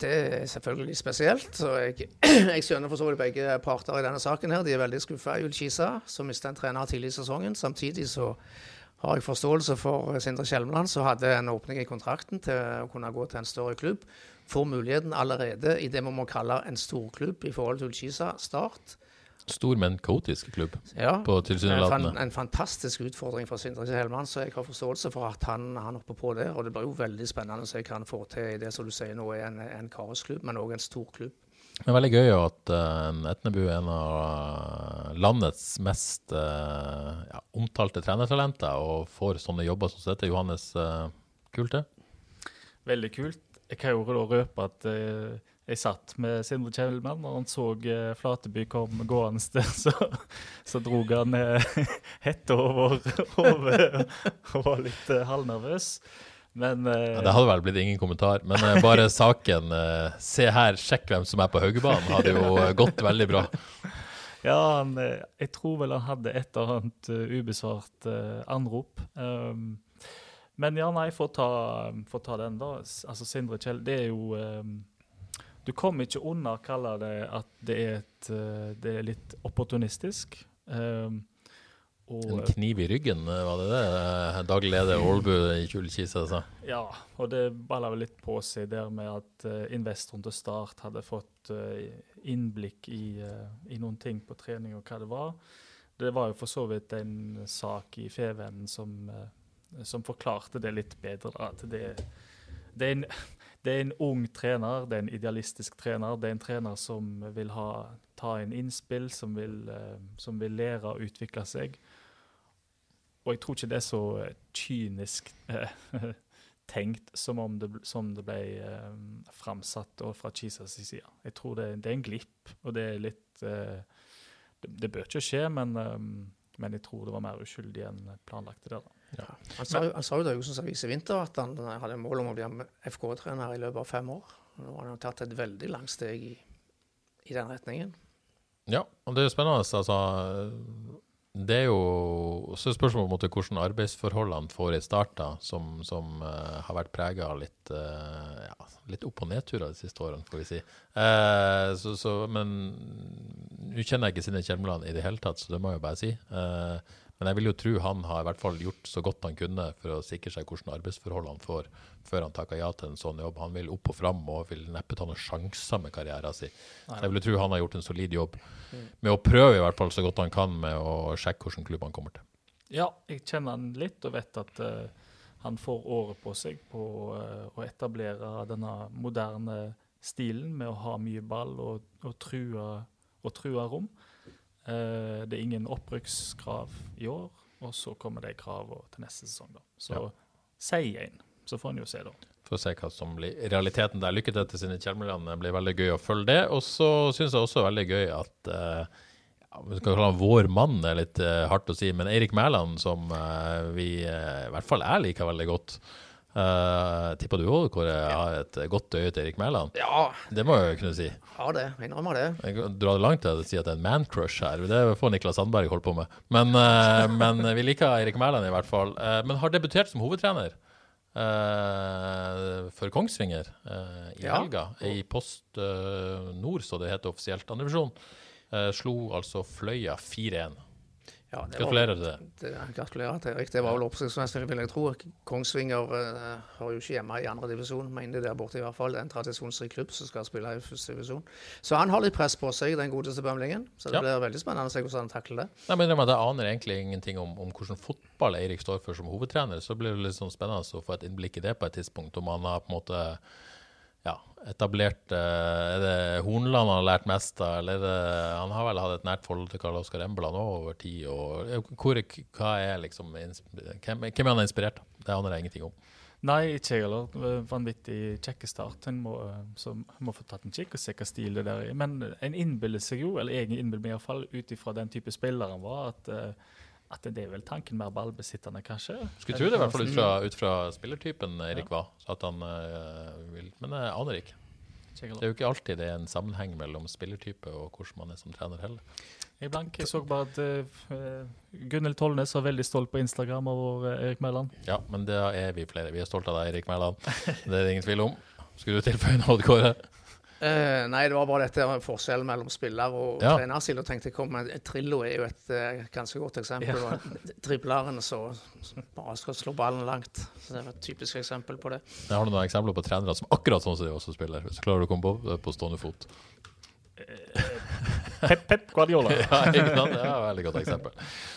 Det er selvfølgelig spesielt. så Jeg, jeg skjønner for så vidt begge parter i denne saken. her. De er veldig skuffa i Kisa, som mistet en trener tidlig i sesongen. Samtidig så har jeg forståelse for Sindre Skjelmeland, som hadde en åpning i kontrakten til å kunne gå til en større klubb. Får muligheten allerede i det man må kalle en storklubb i forhold til Ullkisa Start. Stor, men kaotisk klubb, Ja, på en, tilsynelatende. en fantastisk utfordring for Sindre Helmann, så jeg har forståelse for at han, han hopper på det. Og det blir jo veldig spennende å se hva han får til i det som du sier nå er en, en kaosklubb, men òg en stor klubb. Det er veldig gøy at uh, Etnebu er en av eh, landets mest uh, ja, omtalte trenertalenter, og får sånne jobber som dette. Johannes, uh, kult det? Veldig kult. Jeg kan jo røpe at eh, jeg satt med Sindre Kjellmann, og han så eh, Flateby kom gående der, så, så drog han uh, hetta over hodet og var litt eh, halvnervøs. Men eh, Ja, det hadde vel blitt ingen kommentar, men eh, bare saken eh, 'se her, sjekk hvem som er på Haugebanen' hadde jo eh, gått veldig bra. Ja, han, eh, jeg tror vel han hadde et eller annet eh, ubesvart eh, anrop. Um, men ja, nei, for å ta, for å ta den, da. Altså, Sindre Kjell, det er jo um, Du kommer ikke unna å kalle det at det er, et, eh, det er litt opportunistisk. Um, En kniv i ryggen, eh, var det det eh, daglig leder Ålbu i Kjulekisa sa? Ja, og det balla vel litt på seg der med at uh, investoren til Start hadde fått uh, innblikk i, uh, i noen ting på trening og hva det var. Det var jo for så vidt en sak i Fevennen som, som forklarte det litt bedre. At det, det, er en, det er en ung trener, det er en idealistisk trener. Det er en trener som vil ha, ta inn innspill, som vil, eh, som vil lære og utvikle seg. Og jeg tror ikke det er så eh, kynisk eh, tenkt som, om det, som det ble eh, framsatt fra Chisas side. Jeg tror det, det er en glipp, og det er litt det, det bør ikke skje, men, men jeg tror det var mer uskyldig enn planlagt. det der. Da. Han sa, han sa jo til Haugesunds Avis i vinter at han hadde mål om å bli FK-trener i løpet av fem år. Nå har han tatt et veldig langt steg i, i den retningen. Ja, og det er jo spennende. Altså, det er jo så er spørsmålet måte hvordan arbeidsforholdene får i starten, som, som uh, har vært prega av litt, uh, ja, litt opp- og nedturer de siste årene, får vi si. Uh, så, så, men nå kjenner jeg ikke Sine Kjelmeland i det hele tatt, så det må jeg jo bare si. Eh, men jeg vil jo tro han har i hvert fall gjort så godt han kunne for å sikre seg hvordan arbeidsforhold han får før han takker ja til en sånn jobb. Han vil opp og fram og vil neppe ta noen sjanser med karrieren sin. Så jeg vil jo tro han har gjort en solid jobb med å prøve i hvert fall så godt han kan med å sjekke hvilken klubb han kommer til. Ja, jeg kjenner han litt og vet at uh, han får året på seg på uh, å etablere denne moderne stilen med å ha mye ball og, og, true, og true rom. Eh, det er ingen opprykkskrav i år, og så kommer de kravene til neste sesong. da. Så Ja. si en, så får en jo se, da. For å se hva som blir realiteten der. Lykke til til sine Kjelmeland. Det blir veldig gøy å følge det. Og så syns jeg også veldig gøy at eh, Vi skal kalle han vår mann, det er litt eh, hardt å si, men Eirik Mæland, som vi i hvert fall jeg liker veldig godt. Uh, tipper du òg, jeg har et godt øye til Erik Mæland? Ja, Det må jeg kunne si. Ja, det. Jeg innrømmer det. Jeg drar det langt til å si at det er en man-crush her. Det får Niklas Sandberg holde på med. Men, uh, men vi liker Erik Mæland i hvert fall. Uh, men har debutert som hovedtrener for Kongsvinger i Ja. helga. I Post Nord, så det heter offisielt. Andredivisjon. Uh, slo altså Fløya 4-1. Ja, det Gratulerer til det. Det, gratulerer til Erik. Det var vel oppsiktsvekkende, vil jeg tro. Kongsvinger uh, har jo ikke hjemme i andre divisjon, mener det der borte i hvert fall. Det er en tradisjonsrik klubb som skal spille i første divisjon. Så han har litt press på seg, den godeste bømlingen. Så det Ja. blir veldig spennende å se hvordan han takler det. Nei, men jeg aner egentlig ingenting om, om hvordan fotball Eirik står for som hovedtrener. Så blir det litt sånn spennende å få et innblikk i det på et tidspunkt. Om han har på en måte ja, etablert eh, Er det Hornland han har lært mest av, eller er det, Han har vel hatt et nært forhold til Karl Oskar Embla nå over tid. Og, eh, hvor, hva er liksom hvem, hvem er han inspirert av? Det aner jeg ingenting om. Nei, ikke jeg heller. Vanvittig kjekkestart. En må, eh, så må få tatt en kikk og se hva stil det der er. Men en innbiller seg jo, eller jeg innbiller meg iallfall, ut ifra den type spiller han var, at eh, At det er vel tanken mer ballbesittende, kanskje. Skulle tro det, i hvert fall ut fra, ut fra spillertypen Erik var. Så at han eh, vil Men jeg aner ikke. Det er jo ikke alltid det er en sammenheng mellom spillertype og hvordan man er som trener heller. Jeg blank. Jeg så bare at uh, Gunhild Tollnes var veldig stolt på Instagram over Erik Mæland. Ja, men det er vi flere. Vi er stolte av deg, Erik Mæland. Det er det ingen tvil om. Skulle du tilføye noe, Kåre? Eh, nei, det var bare dette forskjellen mellom spiller og Ja. trenerstil. Og tenkte jeg kom med Trillo er jo et uh, ganske godt eksempel. og Dribleren som bare skal slå ballen langt. Så det var et typisk eksempel på det. Jeg har du noen eksempler på trenere som akkurat sånn som de også spiller? Hvis du klarer å komme på på stående fot. Pep, Pep Guardiola. ja, ikke sant? Det er et veldig godt eksempel.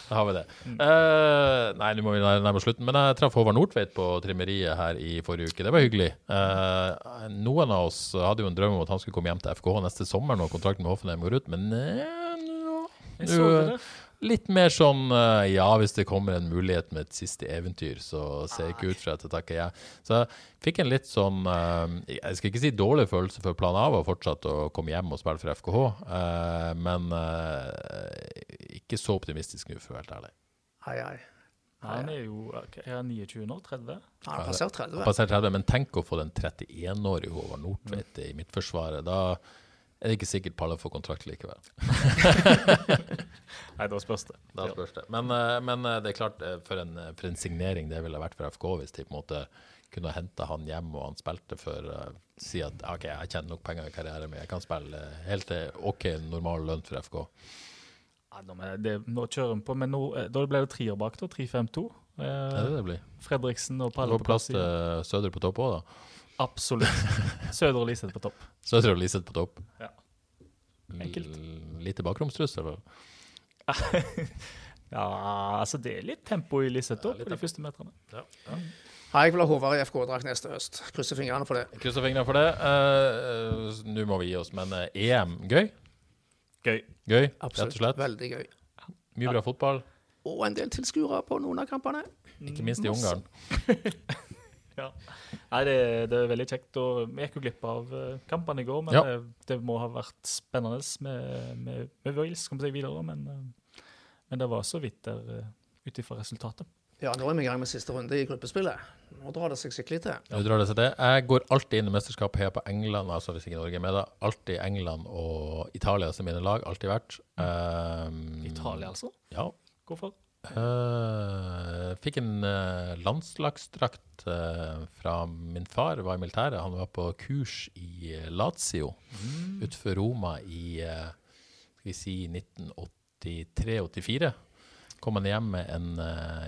Da har vi det. Uh, nei, nå må vi nærme nærme slutten. Men jeg traff Håvard Nordtveit på trimmeriet her i forrige uke. Det var hyggelig. Uh, noen av oss hadde jo en drøm om at han skulle komme hjem til FKH neste sommer når kontrakten med Hoffenheim går ut, men uh, nå Jeg så det. Litt mer sånn ja, hvis det kommer en mulighet med et siste eventyr, så ser jeg ikke ut for at jeg takker jeg. Så jeg fikk en litt sånn eh, Jeg skal ikke si dårlig følelse, for planen A var fortsatt å komme hjem og spille for FKH, eh, men eh, ikke så optimistisk nå, for å være helt ærlig. Hei, hei. Han er jo er han 29 nå? 30? Han har passert 30. Passert 30, men tenk å få den 31-årige Håvard Nordtveit i Midtforsvaret. Da er det ikke sikkert Palle får kontrakt likevel. Nei, da spørs det. Da spørs det. Men, eh, men eh, det er klart, eh, for en, for en signering det ville vært for FK hvis de på en måte kunne hente han hjem og han spilte for uh, Si at OK, jeg tjener nok penger i karrieren min, jeg kan spille helt til OK normal lønn for FK. Ja, nå, det, nå kjører vi på, men nå, da ble det trier bak, da. 3-5-2. Er Eh, det det. Fredriksen og Palle på plass plass. til Søder på topp òg, da. Absolutt. Søder og Liseth på topp. Søder og Liseth på topp. Ja. Enkelt. L- Lite bakromstruss, eller? Ja, altså det er litt tempo i Liseth Ja, på de første meterne. Ja, jeg vil ha Håvard i FK-drakt neste høst. Krysser fingrene for det. Krysser fingrene for det. Uh, Nå må vi gi oss, men eh, EM, gøy? Gøy. Gøy, rett og slett. Veldig gøy. Mye bra fotball, Og en del tilskuere på noen av kampene. ikke minst i Ungarn. Ja. Nei, det, det er veldig kjekt. Og vi gikk jo glipp av eh, kampene i går, men Ja. det, det må ha vært spennende med, med, med Wales kom seg videre. Men, eh, men det var så vidt der ut ifra resultatet. Ja, nå er vi i gang med siste runde i gruppespillet. Nå drar det seg skikkelig til. Nå drar det seg til. Jeg går alltid inn i mesterskap her på England, altså hvis ikke Norge er med, da. Alltid England og Italia som mine lag. Alltid vært. Um, Italia, altså? Ja. Hvorfor? Uh, fikk en uh, landslagsdrakt uh, fra min far, var i militæret. Han var på kurs i Lazio utenfor Roma i skal vi si 1983-84. Kom han hjem med en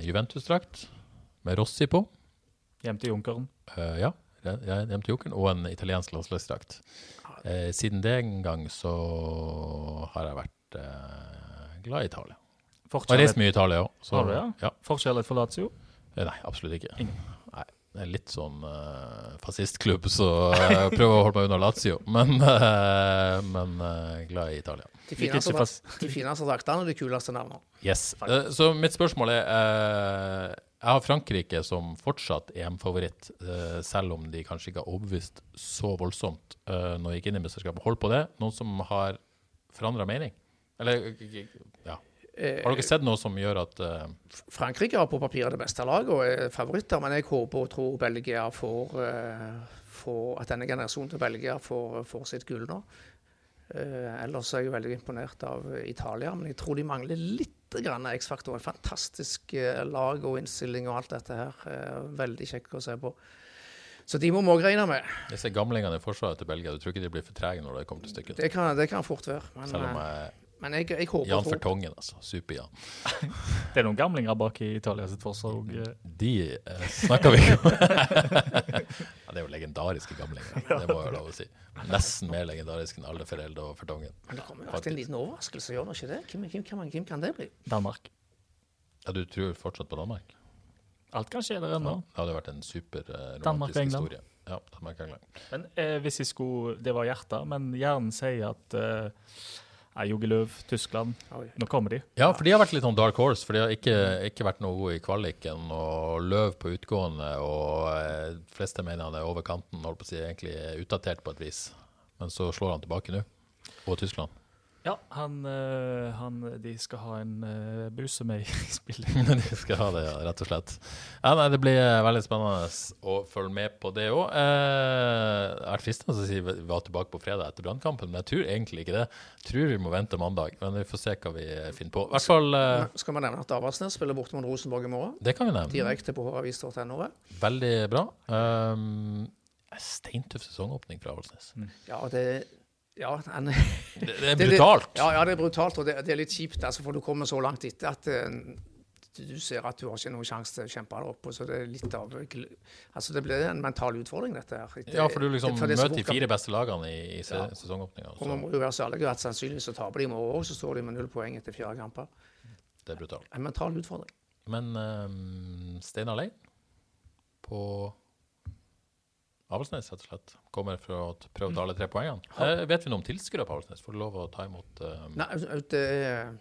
Juventus-drakt med Rossi på. Hjem til Junkeren. Ja, ja, hjem til Junkeren og en italiensk landslagsdrakt. Eh, siden den gang så har jeg vært glad i Italia. Og har reist mye i Italia òg. Har du det, ja? ja? forkjærlighet for Lazio? Eh, Nei, absolutt ikke. Ingen. Nei, det er litt sånn uh, fascistklubb, så jeg prøver å holde meg unna Lazio. Men, uh, men uh, glad i Italia. De fineste, draktene og de kuleste navnene. Yes. Uh, så mitt spørsmål er eh, Jeg har Frankrike som fortsatt EM-favoritt, eh, selv om de kanskje ikke har overbevist så voldsomt uh, når de gikk inn i mesterskapet. Hold på det. Noen som har forandra mening? Eller ja. Eh, Har dere sett noe som gjør at eh, Frankrike har på papiret det beste laget og er favoritter, men jeg håper og tror Belgia får, eh, får At denne generasjonen til Belgia får, får sitt gull nå. Eh, ellers er jeg veldig imponert av Italia, men jeg tror de mangler litt X-faktor. Fantastisk lag og innstilling og alt dette her. Veldig kjekk å se på. Så de må vi òg regne med. disse gamlingene i forsvaret til Belgia, du tror ikke de blir for trege når det kommer til stykket? Det kan, det kan fort være. Men, Selv om jeg men jeg, jeg håper Jan Fertongen, altså. Super-Jan. Det er noen gamlinger bak i Italia sitt forsvar òg. De eh, snakker vi ikke om. ja, det er jo legendariske gamlinger, det må jeg lov å si. Nesten mer legendarisk enn alle foreldre og Fertongen. Men det kommer jo alltid en liten overraskelse, gjør det ikke det? Hvem, hvem, hvem, hvem kan det bli? Danmark. Ja, du tror fortsatt på Danmark? Alt kan skje der ennå. Ja, det hadde vært en super eh, romantisk England. historie. Ja, Danmark og England. Men eh, hvis jeg skulle Det var hjertet, men hjernen sier at eh, Nei, Jogiløv, Tyskland. Nå kommer de. Ja, for de har vært litt sånn dark horse, for de har ikke, ikke vært noe gode i kvaliken. Og løv på utgående, og eh, de fleste mener han er over kanten, holdt på å si, egentlig er utdatert på et vis. Men så slår han tilbake nå. Og Tyskland. Ja, han, eh, han De skal ha en uh, buse med i spillet. De skal ha det, ja, rett og slett. Ja, nei, det blir eh, veldig spennende å følge med på det òg. Eh, det vært fristende å si vi var tilbake på fredag etter brannkampen, men jeg tror egentlig ikke det. Jeg tror vi må vente mandag, men vi får se hva vi finner på. Hvert fall eh, Skal vi nevne at Avaldsnes spiller borte mot Rosenborg i morgen? Det kan vi nevne. Direkte på avis.no. Veldig bra. Um, Steintøff sesongåpning fra Avaldsnes. Ja, det ja, han, Det, det er brutalt. ja, ja, det er brutalt, og det, det er litt kjipt. Altså, for du kommer så langt etter at uh, du ser at du har ikke noen sjanse til å kjempe deg opp. Så det er litt av Altså, det blir en mental utfordring, dette her. Ja, for du liksom det som møter de fire beste lagene i, i se- Ja. sesongåpninga. Og man må jo være så ærlig at sannsynligvis så taper de i morgen òg, så står de med null poeng etter fire kamper. Det er brutalt. En mental utfordring. Men um, Steinar Lein på Avaldsnes, rett og slett, kommer for å prøve å ta alle tre poengene. Eh, vet vi noe om tilskuere på Avaldsnes? Får du lov å ta imot um, Nei, au- au- det er,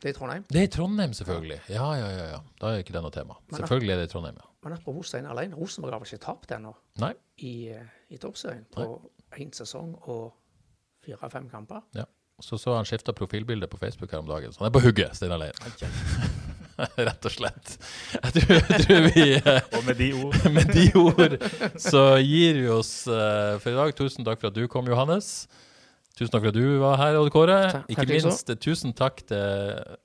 det er Trondheim. Det er Trondheim, selvfølgelig. Ja, ja, ja. ja. Da er ikke det noe tema. Men- Selvfølgelig er det Trondheim, ja. Men apropos Steinar alene, Rosenborg har vel ikke tapt ennå i, eh, i toppserien på én sesong og fire-fem kamper. Ja. Så så han skifta profilbilde på Facebook her om dagen, så han er på hugget, Steinar Lein. Rett og slett. Jeg tror, jeg tror vi eh, Og med de ord Med de ord så gir vi oss eh, for i dag. Tusen takk for at du kom, Johannes. Tusen takk for at du var her, Odd Kåre. Ikke minst eh, tusen takk til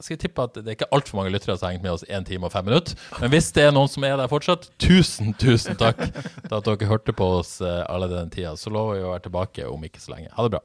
Skal jeg tippe at det er ikke altfor mange lyttere som har hengt med oss 1 time og 5 minutter. Men hvis det er noen som er der fortsatt, tusen, tusen takk for at dere hørte på oss alle den tida. Så lover vi å være tilbake om ikke så lenge. Ha det bra.